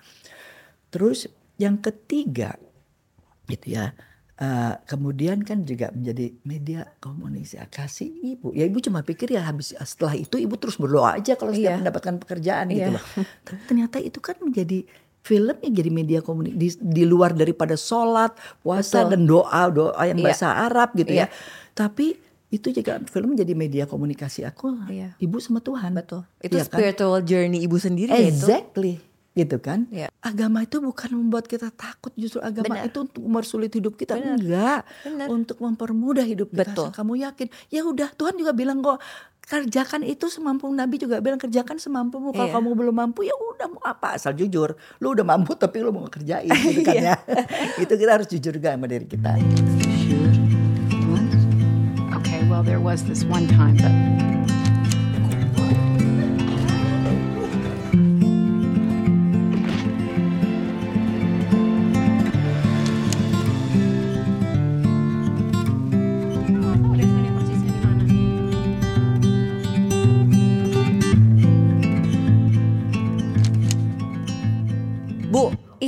Speaker 1: Terus yang ketiga, gitu ya. eh, kemudian kan juga menjadi media komunikasi ibu. Ya ibu cuma pikir ya habis setelah itu ibu terus berdoa aja kalau setiap
Speaker 2: Iya.
Speaker 1: mendapatkan pekerjaan gitu
Speaker 2: Iya.
Speaker 1: loh. Tapi ternyata itu kan menjadi film yang jadi media komunikasi di, di luar daripada sholat, puasa
Speaker 2: Betul.
Speaker 1: dan doa doa yang
Speaker 2: Iya.
Speaker 1: bahasa Arab gitu
Speaker 2: Iya.
Speaker 1: ya. Tapi itu juga film menjadi media komunikasi aku,
Speaker 2: Iya.
Speaker 1: ibu sama Tuhan.
Speaker 2: Betul. Itu
Speaker 1: Iya kan?
Speaker 2: spiritual journey ibu sendiri ya itu.
Speaker 1: Exactly. Gitu kan?
Speaker 2: Iya.
Speaker 1: Agama itu bukan membuat kita takut, justru agama
Speaker 2: Benar.
Speaker 1: itu untuk mempersulit hidup kita.
Speaker 2: Benar.
Speaker 1: Enggak.
Speaker 2: Benar.
Speaker 1: Untuk mempermudah hidup kita.
Speaker 2: Betul.
Speaker 1: Asal Kamu yakin? Ya udah, Tuhan juga bilang kok kerjakan itu semampu Nabi juga bilang kerjakan semampumu. Kalau
Speaker 2: Iya.
Speaker 1: kamu belum mampu ya udah mau apa asal jujur. Lu udah mampu tapi lu mau kerjain gitu kan ya. itu kita harus jujur juga sama diri kita.
Speaker 3: Okay, well, there was this one time, but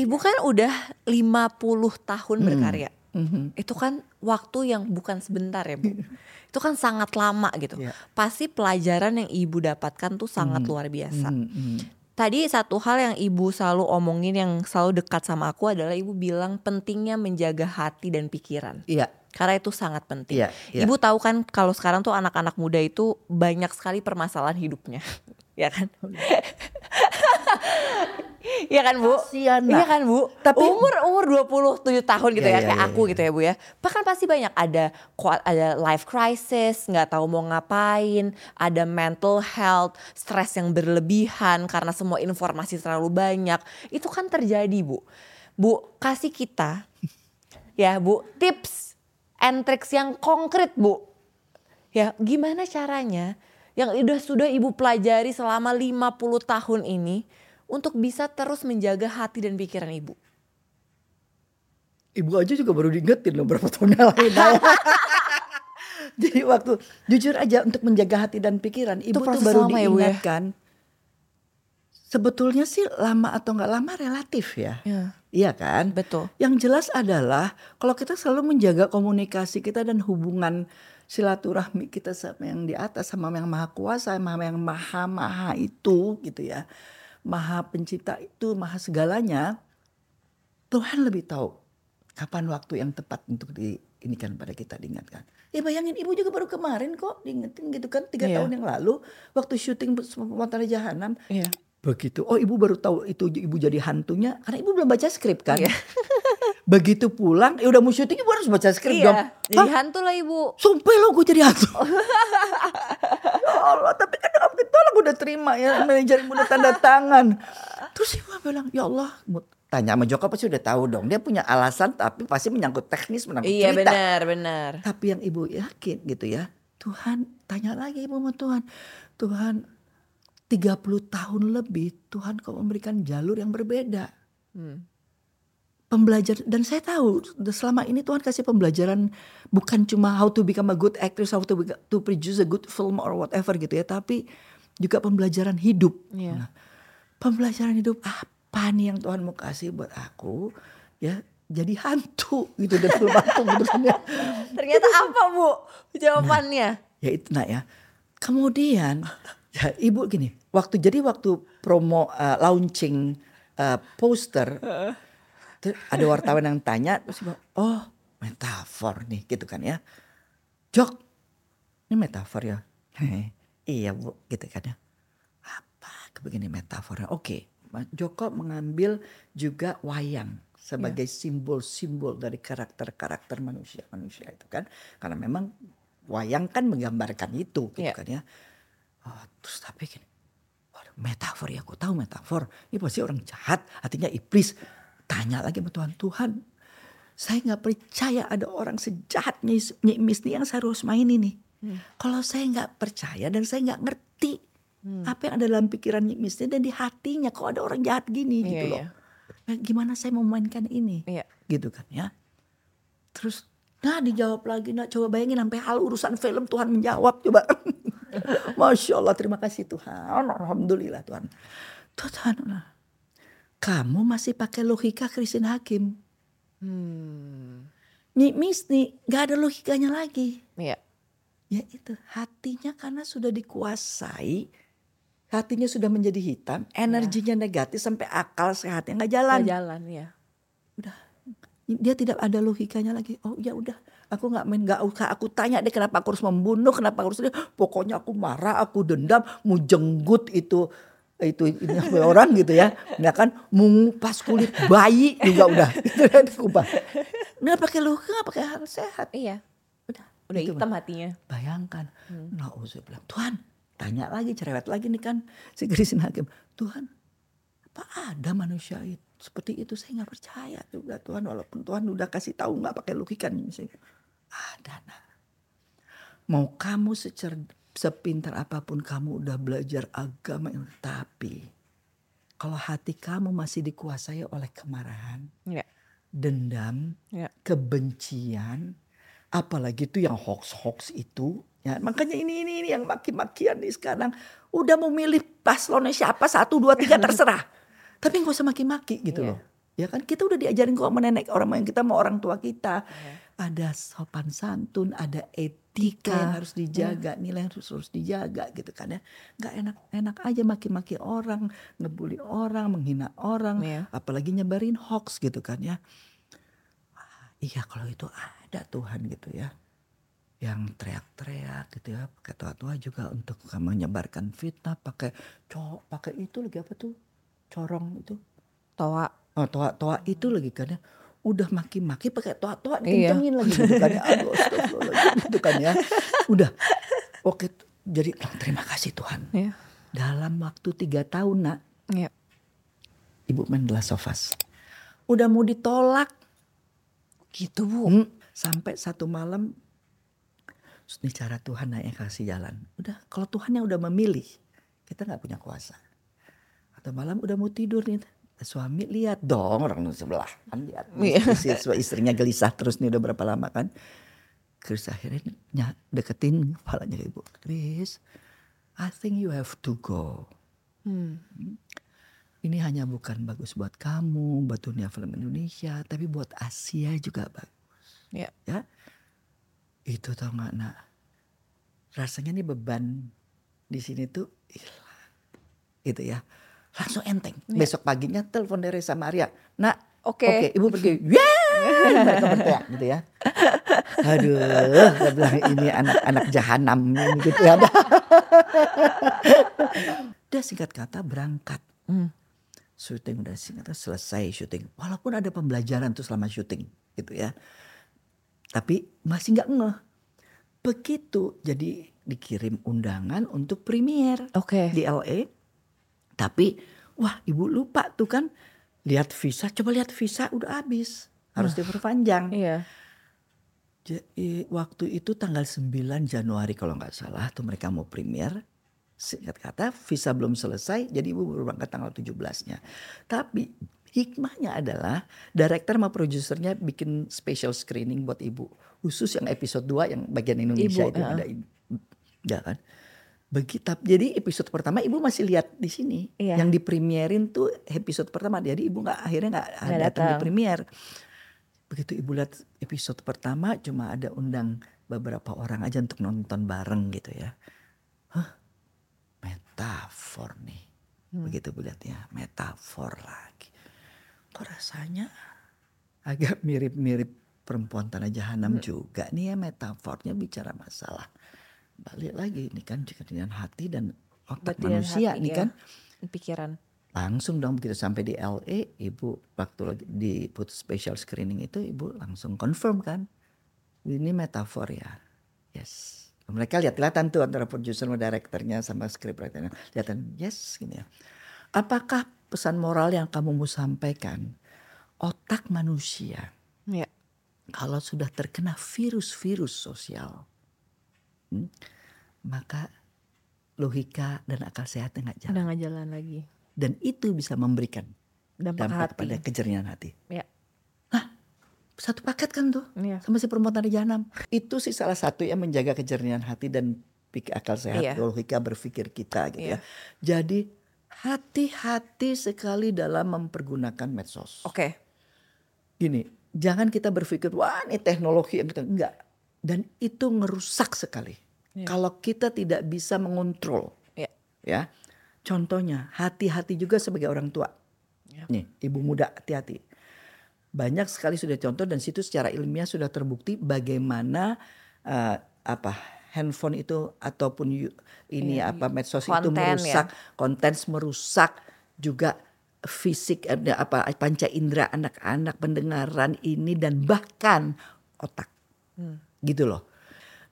Speaker 2: ibu kan udah 50 tahun berkarya.
Speaker 1: Mhm.
Speaker 2: Itu kan waktu yang bukan sebentar ya, Bu. Itu kan sangat lama gitu.
Speaker 1: Iya.
Speaker 2: Pasti pelajaran yang ibu dapatkan tuh sangat luar biasa.
Speaker 1: Hmm, hmm.
Speaker 2: Tadi satu hal yang ibu selalu omongin yang selalu dekat sama aku adalah ibu bilang pentingnya menjaga hati dan pikiran.
Speaker 1: Iya.
Speaker 2: Karena itu sangat penting.
Speaker 1: Iya, iya.
Speaker 2: Ibu tahu kan kalau sekarang tuh anak-anak muda itu banyak sekali permasalahan hidupnya. ya kan? Iya kan Bu?
Speaker 1: Kasian,
Speaker 2: Iya kan Bu?
Speaker 1: Tapi-
Speaker 2: umur umur 27 tahun gitu
Speaker 1: Iya,
Speaker 2: ya
Speaker 1: iya,
Speaker 2: kayak
Speaker 1: iya,
Speaker 2: aku gitu ya Bu ya. Bahkan pasti banyak ada ada life crisis, nggak tahu mau ngapain, ada mental health, stres yang berlebihan karena semua informasi terlalu banyak. Itu kan terjadi Bu. Bu, kasih kita ya Bu tips and tricks yang konkret Bu. Ya, gimana caranya yang udah sudah Ibu pelajari selama 50 tahun ini untuk bisa terus menjaga hati dan pikiran Ibu?
Speaker 1: Ibu aja juga baru diingetin loh berapa tahun yang lalu. Jadi waktu jujur aja untuk menjaga hati dan pikiran, ibu tuh baru
Speaker 2: ya, ya?
Speaker 1: diingatkan. Sebetulnya sih lama atau nggak lama relatif ya.
Speaker 2: Ya,
Speaker 1: Iya kan?
Speaker 2: betul.
Speaker 1: Yang jelas adalah kalau kita selalu menjaga komunikasi kita dan hubungan silaturahmi kita sama yang di atas sama yang maha kuasa, sama yang maha maha itu gitu ya. Maha pencipta itu, maha segalanya. Tuhan lebih tahu kapan waktu yang tepat untuk diinikan pada kita diingatkan. Ya bayangin ibu juga baru kemarin kok diingetin gitu kan tiga
Speaker 2: Iya.
Speaker 1: tahun yang lalu waktu syuting Pematara Jahanam.
Speaker 2: Iya.
Speaker 1: Begitu. Oh ibu baru tahu itu ibu jadi hantunya karena ibu belum baca skrip kan.
Speaker 2: Iya.
Speaker 1: Begitu pulang, ya udah mau syuting ibu harus baca skrip dong.
Speaker 2: Iya, jadi
Speaker 1: Hah?
Speaker 2: hantu lah Ibu.
Speaker 1: Sumpah lo gue jadi hantu. ya Allah, tapi kan dengan ditolak udah terima ya manajer udah tanda tangan. Terus ibu bilang, ya Allah, tanya sama Joko pasti udah tahu dong. Dia punya alasan tapi pasti menyangkut teknis, menyangkut
Speaker 2: Iya
Speaker 1: cerita.
Speaker 2: benar, benar.
Speaker 1: Tapi yang ibu yakin gitu ya. Tuhan tanya lagi ibu sama Tuhan. Tuhan 30 tahun lebih Tuhan kau memberikan jalur yang berbeda.
Speaker 2: Hmm.
Speaker 1: Pembelajar dan saya tahu selama ini Tuhan kasih pembelajaran bukan cuma how to become a good actress, how to be- to produce a good film or whatever gitu ya, tapi juga pembelajaran hidup.
Speaker 2: Iya.
Speaker 1: Nah, pembelajaran hidup apa nih yang Tuhan mau kasih buat aku ya jadi hantu gitu dan film hantu beneran ya.
Speaker 2: Ternyata apa Bu jawabannya?
Speaker 1: ya itu nak ya kemudian ya ibu gini waktu jadi waktu promo uh, launching uh, poster ada wartawan yang tanya terus ibu, oh metafor nih gitu kan ya. Jok ini metafor ya? Iya bu gitu kan ya. Apa begini metafornya? Oke Mas Joko mengambil juga wayang sebagai simbol-simbol dari karakter-karakter manusia-manusia itu kan. Karena memang wayang kan menggambarkan itu gitu
Speaker 2: Iya.
Speaker 1: kan ya oh, terus tapi gini waduh metafor ya aku tahu metafor. Ini pasti orang jahat artinya iblis. Tanya lagi sama Tuhan Tuhan saya nggak percaya ada orang sejahat Nyis- Nyi Mis nih yang saya harus main ini. Kalau saya nggak percaya dan saya nggak ngerti apa yang ada dalam pikiran Nyi Mis ini dan di hatinya kok ada orang jahat gini gitu
Speaker 2: Iya,
Speaker 1: loh.
Speaker 2: iya.
Speaker 1: Nah, gimana saya memainkan ini?
Speaker 2: Iya.
Speaker 1: gitu kan ya. Terus nah dijawab lagi nak. Coba bayangin sampai hal urusan film Tuhan menjawab coba. Masya Allah terima kasih Tuhan. Alhamdulillah Tuhan. Tuhan kamu masih pakai logika Christine Hakim.
Speaker 2: Hmm.
Speaker 1: Nih Miss nih gak ada logikanya lagi.
Speaker 2: Iya.
Speaker 1: Ya itu hatinya karena sudah dikuasai. Hatinya sudah menjadi hitam. Energinya negatif sampai akal sehatnya nggak jalan.
Speaker 2: Nggak jalan ya.
Speaker 1: Udah dia tidak ada logikanya lagi. Oh ya udah, aku nggak main nggak usah. Aku tanya deh kenapa aku harus membunuh, kenapa aku harus pokoknya aku marah, aku dendam, mau jenggut itu itu ini orang gitu ya, ya kan, mengupas kulit. Bayi juga udah, itu kan kubah. Nggak pakai logika, nggak pakai hal sehat.
Speaker 2: Iya.
Speaker 1: Udah,
Speaker 2: Udah
Speaker 1: itu,
Speaker 2: hitam hatinya.
Speaker 1: Bayangkan, nah saya bilang Tuhan, tanya lagi cerewet lagi nih kan si Christine Hakim, Tuhan, apa ada manusia itu seperti itu? Saya nggak percaya juga Tuhan. Walaupun Tuhan udah kasih tahu nggak pakai logika nih saya ada nah mau kamu secer sepintar apa pun kamu udah belajar agama tapi kalau hati kamu masih dikuasai oleh kemarahan
Speaker 2: Iya.
Speaker 1: dendam
Speaker 2: Iya.
Speaker 1: kebencian apalagi itu yang hoax-hoax itu ya makanya ini ini ini yang maki-makian nih sekarang udah mau milih paslonnya siapa satu dua tiga terserah tapi nggak usah maki-maki gitu
Speaker 2: Iya.
Speaker 1: loh ya kan kita udah diajarin kok sama nenek orang yang kita mau orang tua kita
Speaker 2: Iya.
Speaker 1: Ada sopan santun ada etika yang harus
Speaker 2: Iya.
Speaker 1: dijaga nilai yang harus harus dijaga gitu kan ya. Nggak enak enak aja maki-maki orang ngebully orang menghina orang
Speaker 2: Iya.
Speaker 1: apalagi nyebarin hoax gitu kan ya. Iya kalau itu ada Tuhan gitu ya yang teriak-teriak gitu ya. Pakai tua-tua juga untuk menyebarkan fitnah pakai cowok pakai itu lagi apa tuh? Corong itu?
Speaker 2: Toa.
Speaker 1: oh toa toa itu lagi kan ya udah maki-maki pakai toa toa
Speaker 2: Iya.
Speaker 1: dikencengin lagi gitu kan ya gitu kan ya udah oke jadi terima kasih Tuhan
Speaker 2: Iya.
Speaker 1: dalam waktu tiga tahun nak
Speaker 2: Iya.
Speaker 1: ibu main of Us. udah mau ditolak
Speaker 2: Gitu bu.
Speaker 1: Hmm, sampai satu malam ini cara Tuhan yang kasih jalan udah kalau Tuhan yang udah memilih kita nggak punya kuasa atau malam udah mau tidur nih suami lihat dong orang sebelah kan lihat.
Speaker 2: Iya.
Speaker 1: istri, istrinya gelisah terus nih udah berapa lama kan. Chris akhirnya ny- deketin kepalanya ke ibu. Chris I think you have to go.
Speaker 2: Hmm.
Speaker 1: ini hanya bukan bagus buat kamu buat dunia film Indonesia tapi buat Asia juga bagus.
Speaker 2: Iya.
Speaker 1: ya? Itu tau nggak nak? Rasanya nih beban di sini tuh hilang. Gitu ya langsung enteng. Besok paginya telepon dari sama Arya. Nak
Speaker 2: Oke.
Speaker 1: oke ibu pergi. Yeay! mereka berteriak gitu ya. Aduh saya bilang ini anak-anak jahanam gitu ya. Udah singkat kata berangkat.
Speaker 2: Hmm.
Speaker 1: syuting udah singkat selesai syuting. Walaupun ada pembelajaran tuh selama syuting gitu ya. Tapi masih nggak ngeh. Begitu jadi dikirim undangan untuk premier
Speaker 2: Oke.
Speaker 1: di LA tapi wah ibu lupa tuh kan lihat visa coba lihat visa udah habis harus diperpanjang
Speaker 2: Iya.
Speaker 1: jadi waktu itu tanggal 9 Januari kalau nggak salah tuh mereka mau premier. Singkat kata visa belum selesai jadi ibu berangkat tanggal 17-nya. Tapi hikmahnya adalah director sama produsernya bikin special screening buat ibu. Khusus yang episode 2 yang bagian Indonesia
Speaker 2: Ibu,
Speaker 1: itu
Speaker 2: heeh.
Speaker 1: ada ibu. Ya kan? Begitu, jadi episode pertama ibu masih lihat di sini.
Speaker 2: Iya.
Speaker 1: Yang dipremierin tuh episode pertama. Jadi ibu nggak akhirnya nggak
Speaker 2: Nggak
Speaker 1: datang di
Speaker 2: datang.
Speaker 1: premier. Begitu ibu lihat episode pertama cuma ada undang beberapa orang aja untuk nonton bareng gitu ya. Hah? Metafor nih. Begitu ibu lihat ya, metafor lagi. Kok rasanya agak mirip-mirip perempuan tanah jahanam juga nih ya metafornya bicara masalah. Balik lagi ini kan dengan hati dan otak
Speaker 2: Berarti
Speaker 1: manusia
Speaker 2: hati
Speaker 1: nih
Speaker 2: ya.
Speaker 1: kan
Speaker 2: Pikiran.
Speaker 1: langsung dong begitu sampai di LA ibu waktu lagi di put special screening itu ibu langsung confirm kan ini metafor ya yes mereka lihat kelihatan tuh antara produser sama direkturnya sama scriptwriternya kelihatan yes gini ya apakah pesan moral yang kamu mau sampaikan otak manusia
Speaker 2: Iya.
Speaker 1: kalau sudah terkena virus-virus sosial hmm, maka logika dan akal sehatnya nggak jalan
Speaker 2: Udah jalan lagi.
Speaker 1: dan itu bisa memberikan
Speaker 2: Dampak
Speaker 1: dampak
Speaker 2: hati.
Speaker 1: pada kejernihan hati.
Speaker 2: Ya.
Speaker 1: satu paket kan tuh
Speaker 2: Iya.
Speaker 1: sama si perempuan tadi jahanam. Itu sih salah satu yang menjaga kejernihan hati dan pikir akal sehat,
Speaker 2: Iya.
Speaker 1: logika berpikir kita gitu
Speaker 2: Iya.
Speaker 1: ya. Jadi hati-hati sekali dalam mempergunakan medsos.
Speaker 2: Oke.
Speaker 1: Gini, jangan kita berpikir wah ini teknologi yang kita enggak. Dan itu ngerusak sekali.
Speaker 2: Iya.
Speaker 1: Kalau kita tidak bisa mengontrol,
Speaker 2: Iya.
Speaker 1: ya. Contohnya, hati-hati juga sebagai orang tua.
Speaker 2: Iya.
Speaker 1: Nih, ibu muda hati-hati. Banyak sekali sudah contoh dan situ secara ilmiah sudah terbukti bagaimana eh, apa handphone itu ataupun yu- ini
Speaker 2: Iya,
Speaker 1: apa medsos itu
Speaker 2: konten ya.
Speaker 1: merusak konten merusak juga fisik ada apa panca indera anak-anak pendengaran ini dan bahkan otak
Speaker 2: Hmm.
Speaker 1: Gitu loh.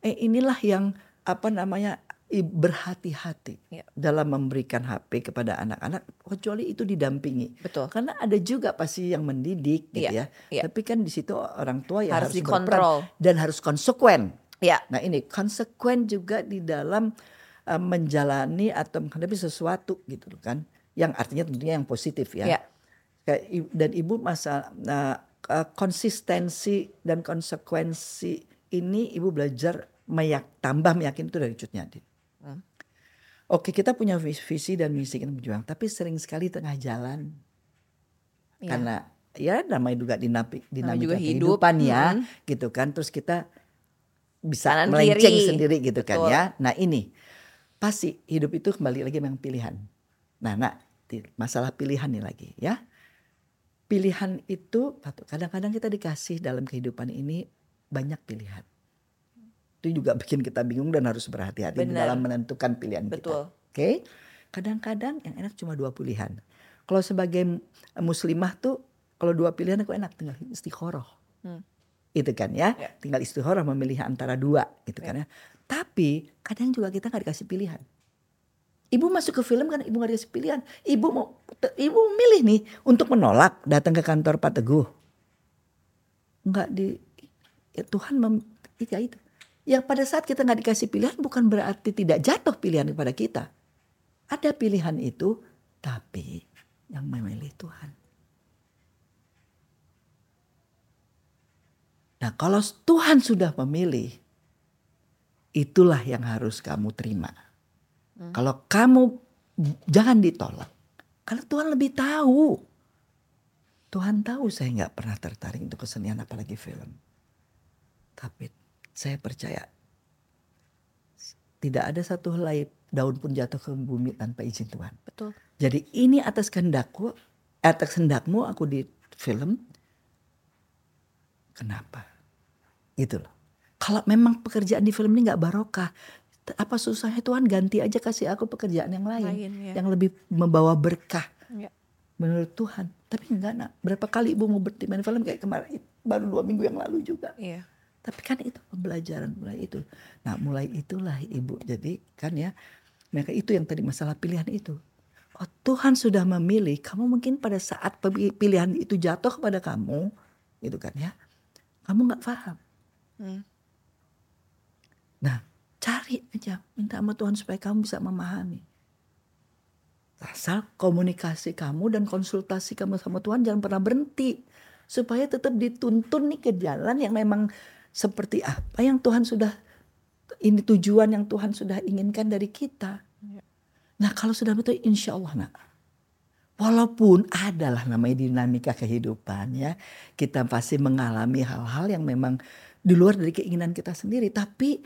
Speaker 1: Eh inilah yang apa namanya berhati-hati
Speaker 2: Iya.
Speaker 1: dalam memberikan HP kepada anak-anak kecuali itu didampingi.
Speaker 2: Betul.
Speaker 1: Karena ada juga pasti yang mendidik gitu
Speaker 2: Iya,
Speaker 1: ya.
Speaker 2: iya.
Speaker 1: Tapi kan di situ orang tua ya
Speaker 2: Harus
Speaker 1: harus,
Speaker 2: dikontrol.
Speaker 1: dan harus konsekuen.
Speaker 2: Iya.
Speaker 1: Nah ini konsekuen juga di dalam uh, menjalani atau menghadapi sesuatu gitu loh kan. Yang artinya tentunya yang positif ya.
Speaker 2: Iya.
Speaker 1: I- dan ibu masa nah, uh, konsistensi dan konsekuensi ini ibu belajar meyak, tambah meyakin itu dari Cut Nyadin.
Speaker 2: Hmm.
Speaker 1: Oke kita punya vis- visi dan misi kita berjuang, tapi sering sekali tengah jalan
Speaker 2: Iya.
Speaker 1: karena ya namanya juga dinamik dinamika
Speaker 2: juga hidup,
Speaker 1: kehidupan ya
Speaker 2: mm.
Speaker 1: gitu kan terus kita bisa
Speaker 2: Kanan
Speaker 1: melenceng
Speaker 2: kiri.
Speaker 1: sendiri gitu kan
Speaker 2: Betul.
Speaker 1: ya nah ini pasti hidup itu kembali lagi memang pilihan nah nah ti- masalah pilihan nih lagi ya pilihan itu kadang-kadang kita dikasih dalam kehidupan ini banyak pilihan itu juga bikin kita bingung dan harus berhati-hati dalam menentukan pilihan kita
Speaker 2: Betul.
Speaker 1: Oke, kadang-kadang yang enak cuma dua pilihan. Kalau sebagai muslimah tuh kalau dua pilihan aku enak tinggal istikharah.
Speaker 2: Hmm.
Speaker 1: Itu kan ya,
Speaker 2: Ya.
Speaker 1: tinggal istikharah memilih antara dua gitu kan ya. Tapi kadang juga kita nggak dikasih pilihan. Ibu masuk ke film kan ibu nggak dikasih pilihan. Ibu mau ibu milih nih untuk menolak datang ke kantor Pak Teguh. Nggak di ya Tuhan mem, ya itu. Yang pada saat kita nggak dikasih pilihan bukan berarti tidak jatuh pilihan kepada kita. Ada pilihan itu, tapi yang memilih Tuhan. Nah, kalau Tuhan sudah memilih, itulah yang harus kamu terima. Kalau kamu jangan ditolak, karena Tuhan lebih tahu. Tuhan tahu saya nggak pernah tertarik untuk kesenian apalagi film. Tapi saya percaya tidak ada satu helai daun pun jatuh ke bumi tanpa izin Tuhan.
Speaker 2: Betul.
Speaker 1: Jadi ini atas kehendakku, atas kehendakmu aku di film. Kenapa? Gitu loh. Kalau memang pekerjaan di film ini nggak barokah, apa susahnya Tuhan ganti aja kasih aku pekerjaan yang lain,
Speaker 2: Lain, ya.
Speaker 1: yang lebih membawa berkah
Speaker 2: Ya.
Speaker 1: menurut Tuhan. Tapi enggak nak, berapa kali ibu mau berhenti main film kayak kemarin, baru dua minggu yang lalu juga.
Speaker 2: Iya.
Speaker 1: Tapi kan itu pembelajaran mulai itu. Nah mulai itulah ibu. Jadi kan ya, mereka itu yang tadi masalah pilihan itu. Oh Tuhan sudah memilih, kamu mungkin pada saat pilihan itu jatuh kepada kamu, gitu kan ya, kamu nggak paham.
Speaker 2: Hmm.
Speaker 1: Nah cari aja, minta sama Tuhan supaya kamu bisa memahami. Asal komunikasi kamu dan konsultasi kamu sama Tuhan jangan pernah berhenti. Supaya tetap dituntun nih ke jalan yang memang seperti apa yang Tuhan sudah, ini tujuan yang Tuhan sudah inginkan dari kita.
Speaker 2: Ya.
Speaker 1: Nah kalau sudah betul insya Allah nak. Walaupun adalah namanya dinamika kehidupan ya. Kita pasti mengalami hal-hal yang memang di luar dari keinginan kita sendiri. Tapi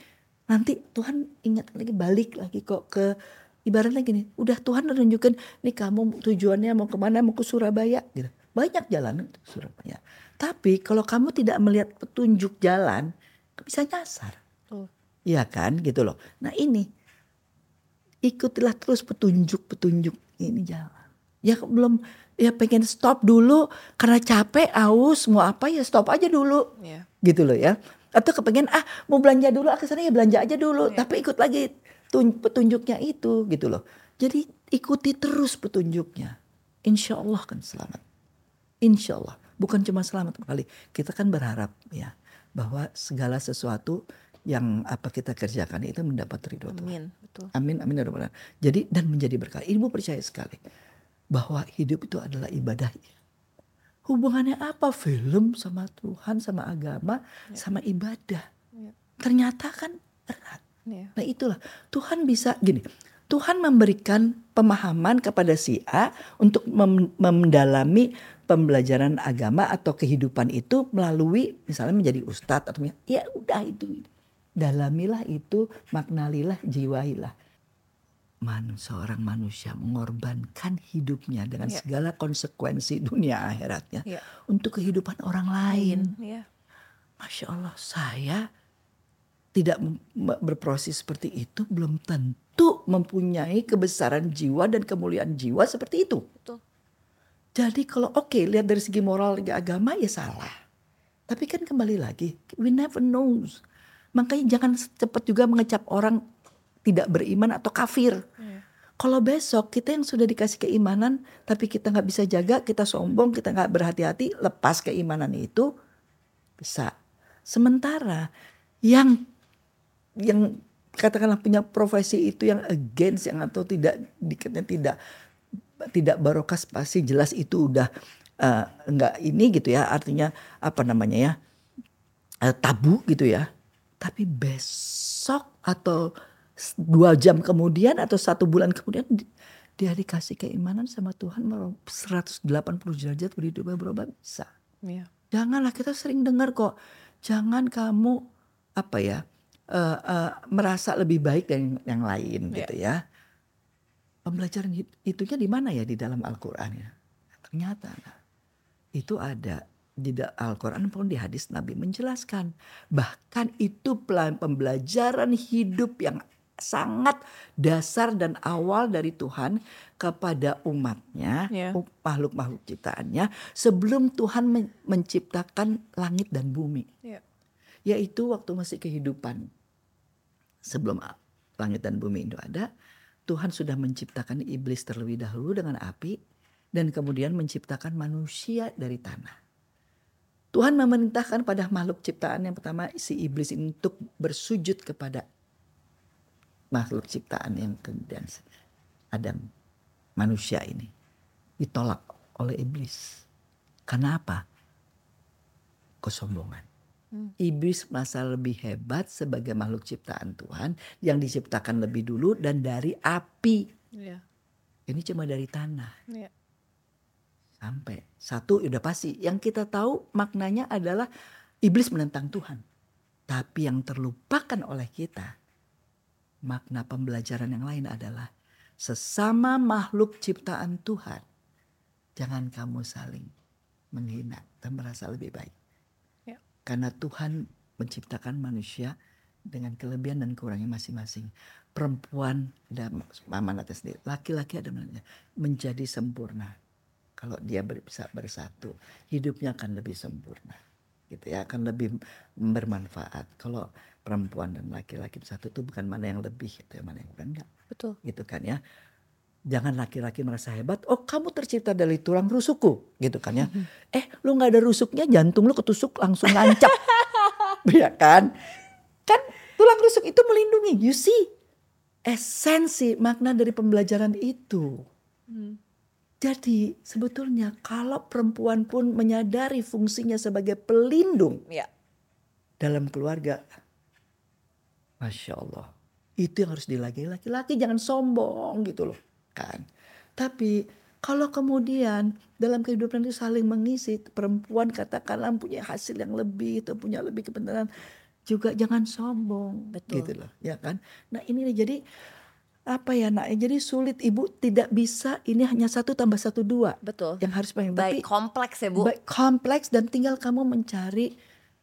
Speaker 1: nanti Tuhan ingat lagi balik lagi kok ke ibaratnya gini. Udah Tuhan udah nunjukin nih kamu tujuannya mau ke mana mau ke Surabaya gitu. Banyak jalan Surabaya. Tapi kalau kamu tidak melihat petunjuk jalan bisa nyasar. Iya kan gitu loh. Nah ini ikutilah terus petunjuk-petunjuk ini jalan. Ya belum ya pengen stop dulu karena capek, aus, mau apa ya stop aja dulu.
Speaker 2: Iya.
Speaker 1: Gitu loh ya. Atau kepengen ah mau belanja dulu ah ke sana ya belanja aja dulu, tapi ikut lagi tun- petunjuknya itu gitu loh. Jadi ikuti terus petunjuknya. Insya Allah kan selamat. Insya Allah. Bukan cuma selamat kali. Kita kan berharap ya bahwa segala sesuatu yang apa kita kerjakan itu mendapat ridho Tuhan.
Speaker 2: Amin. Betul.
Speaker 1: Amin, amin, ya rabbal. Jadi dan menjadi berkah. Ibu percaya sekali bahwa hidup itu adalah ibadah. Hubungannya apa film sama Tuhan, sama agama, sama ibadah?
Speaker 2: Ya.
Speaker 1: Ternyata kan erat.
Speaker 2: Iya.
Speaker 1: Nah itulah Tuhan bisa gini. Tuhan memberikan pemahaman kepada si A untuk mem- mendalami pembelajaran agama atau kehidupan itu melalui misalnya menjadi ustadz atau ya udah itu dalamilah itu maknalilah jiwailah man seorang manusia mengorbankan hidupnya dengan
Speaker 2: Ya.
Speaker 1: segala konsekuensi dunia akhiratnya
Speaker 2: Ya.
Speaker 1: untuk kehidupan orang lain
Speaker 2: Iya.
Speaker 1: Masya Allah saya tidak berproses seperti itu belum tentu mempunyai kebesaran jiwa dan kemuliaan jiwa seperti itu.
Speaker 2: Betul.
Speaker 1: Jadi kalau oke lihat dari segi moral agama ya salah. Tapi kan kembali lagi we never knows. Makanya jangan cepat juga mengecap orang tidak beriman atau kafir.
Speaker 2: Iya.
Speaker 1: Kalau besok kita yang sudah dikasih keimanan tapi kita nggak bisa jaga, kita sombong, kita nggak berhati-hati, lepas keimanan itu bisa. Sementara yang yang katakanlah punya profesi itu yang against yang atau tidak dikatanya tidak tidak barokah pasti jelas itu udah eh, enggak ini gitu ya artinya apa namanya ya eh, tabu gitu ya tapi besok atau dua jam kemudian atau satu bulan kemudian di- dia dikasih keimanan sama Tuhan mer- 180 derajat berhidup berubah bisa
Speaker 2: Iya.
Speaker 1: Janganlah kita sering dengar kok. Jangan kamu apa ya eh, eh, merasa lebih baik dari yang lain
Speaker 2: Iya.
Speaker 1: gitu ya. Pembelajaran itunya di mana ya di dalam Al-Qur'an ya? Ternyata nah, itu ada di Al-Quran maupun di hadis Nabi menjelaskan. Bahkan itu pembelajaran hidup yang sangat dasar dan awal dari Tuhan kepada umatnya,
Speaker 2: Ya.
Speaker 1: u- makhluk-makhluk ciptaannya sebelum Tuhan men- menciptakan langit dan bumi.
Speaker 2: Iya.
Speaker 1: Yaitu waktu masih kehidupan. Sebelum langit dan bumi itu ada, Tuhan sudah menciptakan iblis terlebih dahulu dengan api dan kemudian menciptakan manusia dari tanah. Tuhan memerintahkan pada makhluk ciptaan yang pertama si iblis ini untuk bersujud kepada makhluk ciptaan yang kemudian Adam manusia ini ditolak oleh iblis. Karena apa? Kesombongan. Iblis merasa lebih hebat sebagai makhluk ciptaan Tuhan yang diciptakan lebih dulu dan dari api.
Speaker 2: Iya.
Speaker 1: Ini cuma dari tanah.
Speaker 2: Iya.
Speaker 1: Sampai satu udah pasti. Yang kita tahu maknanya adalah iblis menentang Tuhan. Tapi yang terlupakan oleh kita makna pembelajaran yang lain adalah sesama makhluk ciptaan Tuhan. Jangan kamu saling menghina dan merasa lebih baik. Karena Tuhan menciptakan manusia dengan kelebihan dan kurangnya masing-masing. Perempuan ada amanatnya sendiri, laki-laki ada amanatnya menjadi sempurna. Kalau dia bisa bersatu, hidupnya akan lebih sempurna. Gitu ya, akan lebih bermanfaat. Kalau perempuan dan laki-laki bersatu itu bukan mana yang lebih, itu ya, mana yang kurang enggak
Speaker 2: Betul.
Speaker 1: gitu kan ya. Jangan laki-laki merasa hebat. Oh kamu tercipta dari tulang rusukku gitu kan ya. Eh lu nggak ada rusuknya jantung lu ketusuk langsung ngancap. ya kan? Kan tulang rusuk itu melindungi. You see esensi makna dari pembelajaran itu. Jadi sebetulnya kalau perempuan pun menyadari fungsinya sebagai pelindung
Speaker 2: Iya.
Speaker 1: dalam keluarga. Masya Allah. Itu yang harus dilagi laki-laki jangan sombong gitu loh kan. Tapi kalau kemudian dalam kehidupan itu saling mengisi perempuan katakanlah punya hasil yang lebih atau punya lebih kebenaran juga jangan sombong
Speaker 2: Betul.
Speaker 1: gitu loh ya kan. Nah ini nih jadi apa ya nak jadi sulit ibu tidak bisa ini hanya satu tambah satu dua
Speaker 2: Betul.
Speaker 1: yang harus pengen
Speaker 2: Baik kompleks ya Bu.
Speaker 1: Baik, kompleks dan tinggal kamu mencari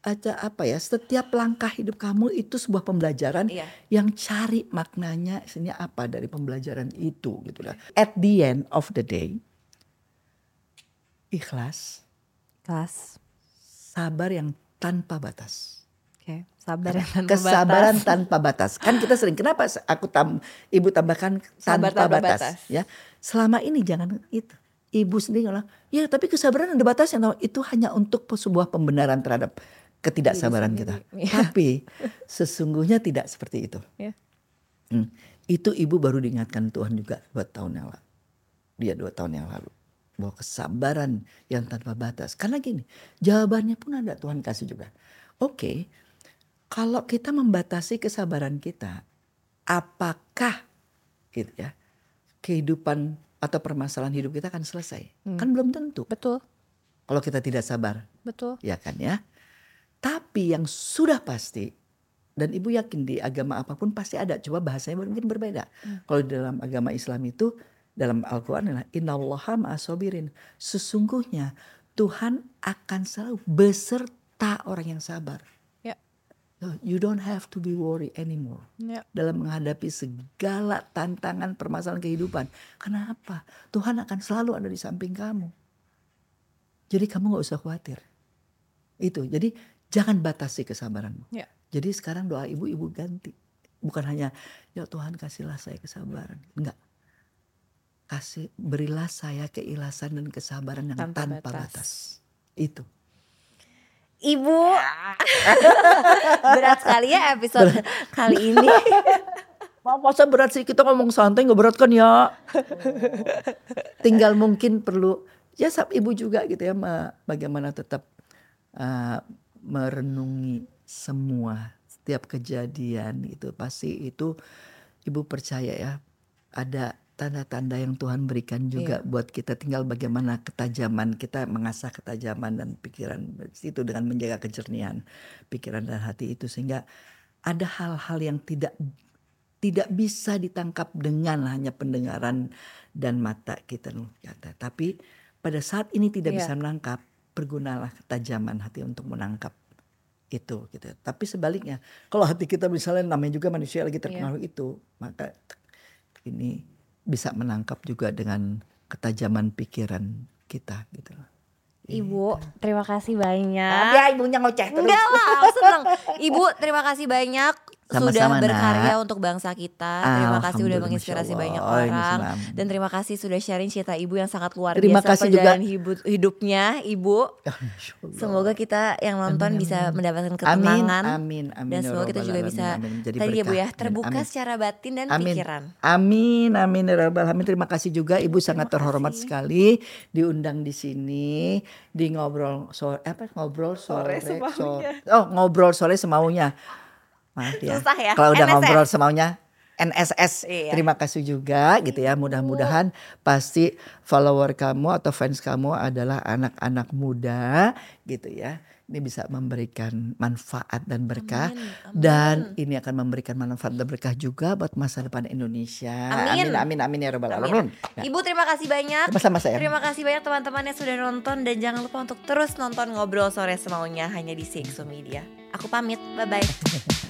Speaker 1: aja apa ya setiap langkah hidup kamu itu sebuah pembelajaran
Speaker 2: Iya.
Speaker 1: yang cari maknanya sini apa dari pembelajaran itu gitu lah. At the end of the day ikhlas,
Speaker 2: Kelas.
Speaker 1: sabar yang tanpa batas.
Speaker 2: Oke. Sabar yang tanpa
Speaker 1: Kesabaran
Speaker 2: batas.
Speaker 1: tanpa batas. Kan kita sering kenapa aku tam ibu tambahkan
Speaker 2: Sabar
Speaker 1: tanpa,
Speaker 2: tanpa
Speaker 1: batas,
Speaker 2: batas.
Speaker 1: ya. Selama ini jangan itu. Ibu sendiri bilang, ya tapi kesabaran ada batasnya. Tahu, Itu hanya untuk sebuah pembenaran terhadap ketidaksabaran kita.
Speaker 2: Iya.
Speaker 1: Tapi sesungguhnya tidak seperti itu.
Speaker 2: Ya.
Speaker 1: Hmm. Itu ibu baru diingatkan Tuhan juga dua tahun yang lalu. Dia dua tahun yang lalu. bahwa kesabaran yang tanpa batas. Karena gini, jawabannya pun ada Tuhan kasih juga. Oke, kalau kita membatasi kesabaran kita, apakah gitu ya kehidupan atau permasalahan hidup kita akan selesai? Kan belum tentu.
Speaker 2: Betul,
Speaker 1: Kalau kita tidak sabar,
Speaker 2: betul.
Speaker 1: ya kan ya. Tapi yang sudah pasti dan ibu yakin di agama apa pun pasti ada. Coba bahasanya mungkin berbeda. Kalau di dalam agama Islam itu dalam Al-Quran adalah Innallaha ma'asobirin. Sesungguhnya Tuhan akan selalu beserta orang yang sabar.
Speaker 2: Ya,
Speaker 1: You don't have to be worried anymore
Speaker 2: ya.
Speaker 1: dalam menghadapi segala tantangan permasalahan kehidupan. Kenapa? Tuhan akan selalu ada di samping kamu. Jadi kamu nggak usah khawatir. Itu. Jadi jangan batasi kesabaranmu.
Speaker 2: Ya.
Speaker 1: Jadi sekarang doa ibu-ibu ganti. Bukan hanya ya Tuhan kasihlah saya kesabaran. Enggak. Kasih berilah saya keilasan dan kesabaran yang
Speaker 2: Tanpa
Speaker 1: tanpa,
Speaker 2: batas.
Speaker 1: batas. Itu.
Speaker 2: Ibu, berat sekali ya episode kali ini.
Speaker 1: Ma- Masa berat sih kita ngomong santai nggak berat kan ya? Tinggal mungkin perlu ya sab ibu juga gitu ya ma- bagaimana tetap uh, merenungi semua setiap kejadian itu pasti itu ibu percaya ya ada tanda-tanda yang Tuhan berikan juga buat kita tinggal bagaimana ketajaman kita mengasah ketajaman dan pikiran itu dengan menjaga kejernihan pikiran dan hati itu sehingga ada hal-hal yang tidak tidak bisa ditangkap dengan hanya pendengaran dan mata kita. Tapi pada saat ini tidak
Speaker 2: Iya.
Speaker 1: bisa menangkap, pergunalah ketajaman hati untuk menangkap itu gitu. Tapi sebaliknya, kalau hati kita misalnya namanya juga manusia lagi terpengaruh itu, maka ini bisa menangkap juga dengan ketajaman pikiran kita gitu loh.
Speaker 2: Ibu, terima kasih banyak.
Speaker 1: Tapi ya ibunya ngoceh terus.
Speaker 2: Enggak lah, seneng. Ibu, terima kasih banyak sudah
Speaker 1: Sama-sama,
Speaker 2: berkarya
Speaker 1: Nak.
Speaker 2: untuk bangsa kita. Terima kasih udah
Speaker 1: Alhamdulillah,
Speaker 2: menginspirasi banyak.
Speaker 1: Oh,
Speaker 2: orang. Dan terima kasih sudah sharing cerita ibu yang sangat luar
Speaker 1: Terima
Speaker 2: biasa
Speaker 1: kasih juga.
Speaker 2: perjalanan hibu- hidupnya, Ibu.
Speaker 1: Allah.
Speaker 2: Semoga kita yang nonton
Speaker 1: Amin,
Speaker 2: bisa mendapatkan
Speaker 1: Amin,
Speaker 2: ketenangan.
Speaker 1: amin, amin.
Speaker 2: Dan
Speaker 1: ya
Speaker 2: semoga kita
Speaker 1: Rabbal
Speaker 2: juga bisa
Speaker 1: Amin. Jadi
Speaker 2: tadi ya Bu
Speaker 1: berkah.
Speaker 2: ya
Speaker 1: Amin,
Speaker 2: terbuka
Speaker 1: amin.
Speaker 2: secara batin dan
Speaker 1: Amin.
Speaker 2: pikiran.
Speaker 1: Amin, amin ya Rabbal Alamin. Terima kasih juga Ibu sangat
Speaker 2: terima
Speaker 1: terhormat
Speaker 2: kasih.
Speaker 1: sekali diundang di sini di ngobrol sore apa ngobrol sore,
Speaker 2: semaunya.
Speaker 1: so- oh ngobrol sore semaunya. Maaf ya.
Speaker 2: Susah ya,
Speaker 1: Kalau udah
Speaker 2: NSS.
Speaker 1: ngobrol semaunya NSS.
Speaker 2: Iya.
Speaker 1: Terima kasih juga gitu ya. Mudah-mudahan pasti follower kamu atau fans kamu adalah anak-anak muda gitu ya. Ini bisa memberikan manfaat dan berkah
Speaker 2: Amin, amin.
Speaker 1: dan ini akan memberikan manfaat dan berkah juga buat masa depan Indonesia.
Speaker 2: Amin.
Speaker 1: amin, amin, amin ya rabbal
Speaker 2: Amin.
Speaker 1: alamin. Ya,
Speaker 2: Ibu terima kasih banyak.
Speaker 1: Sama-sama sayang.
Speaker 2: Terima kasih banyak teman-teman yang sudah nonton dan jangan lupa untuk terus nonton ngobrol sore semaunya hanya di CXO Media. Aku pamit, bye bye.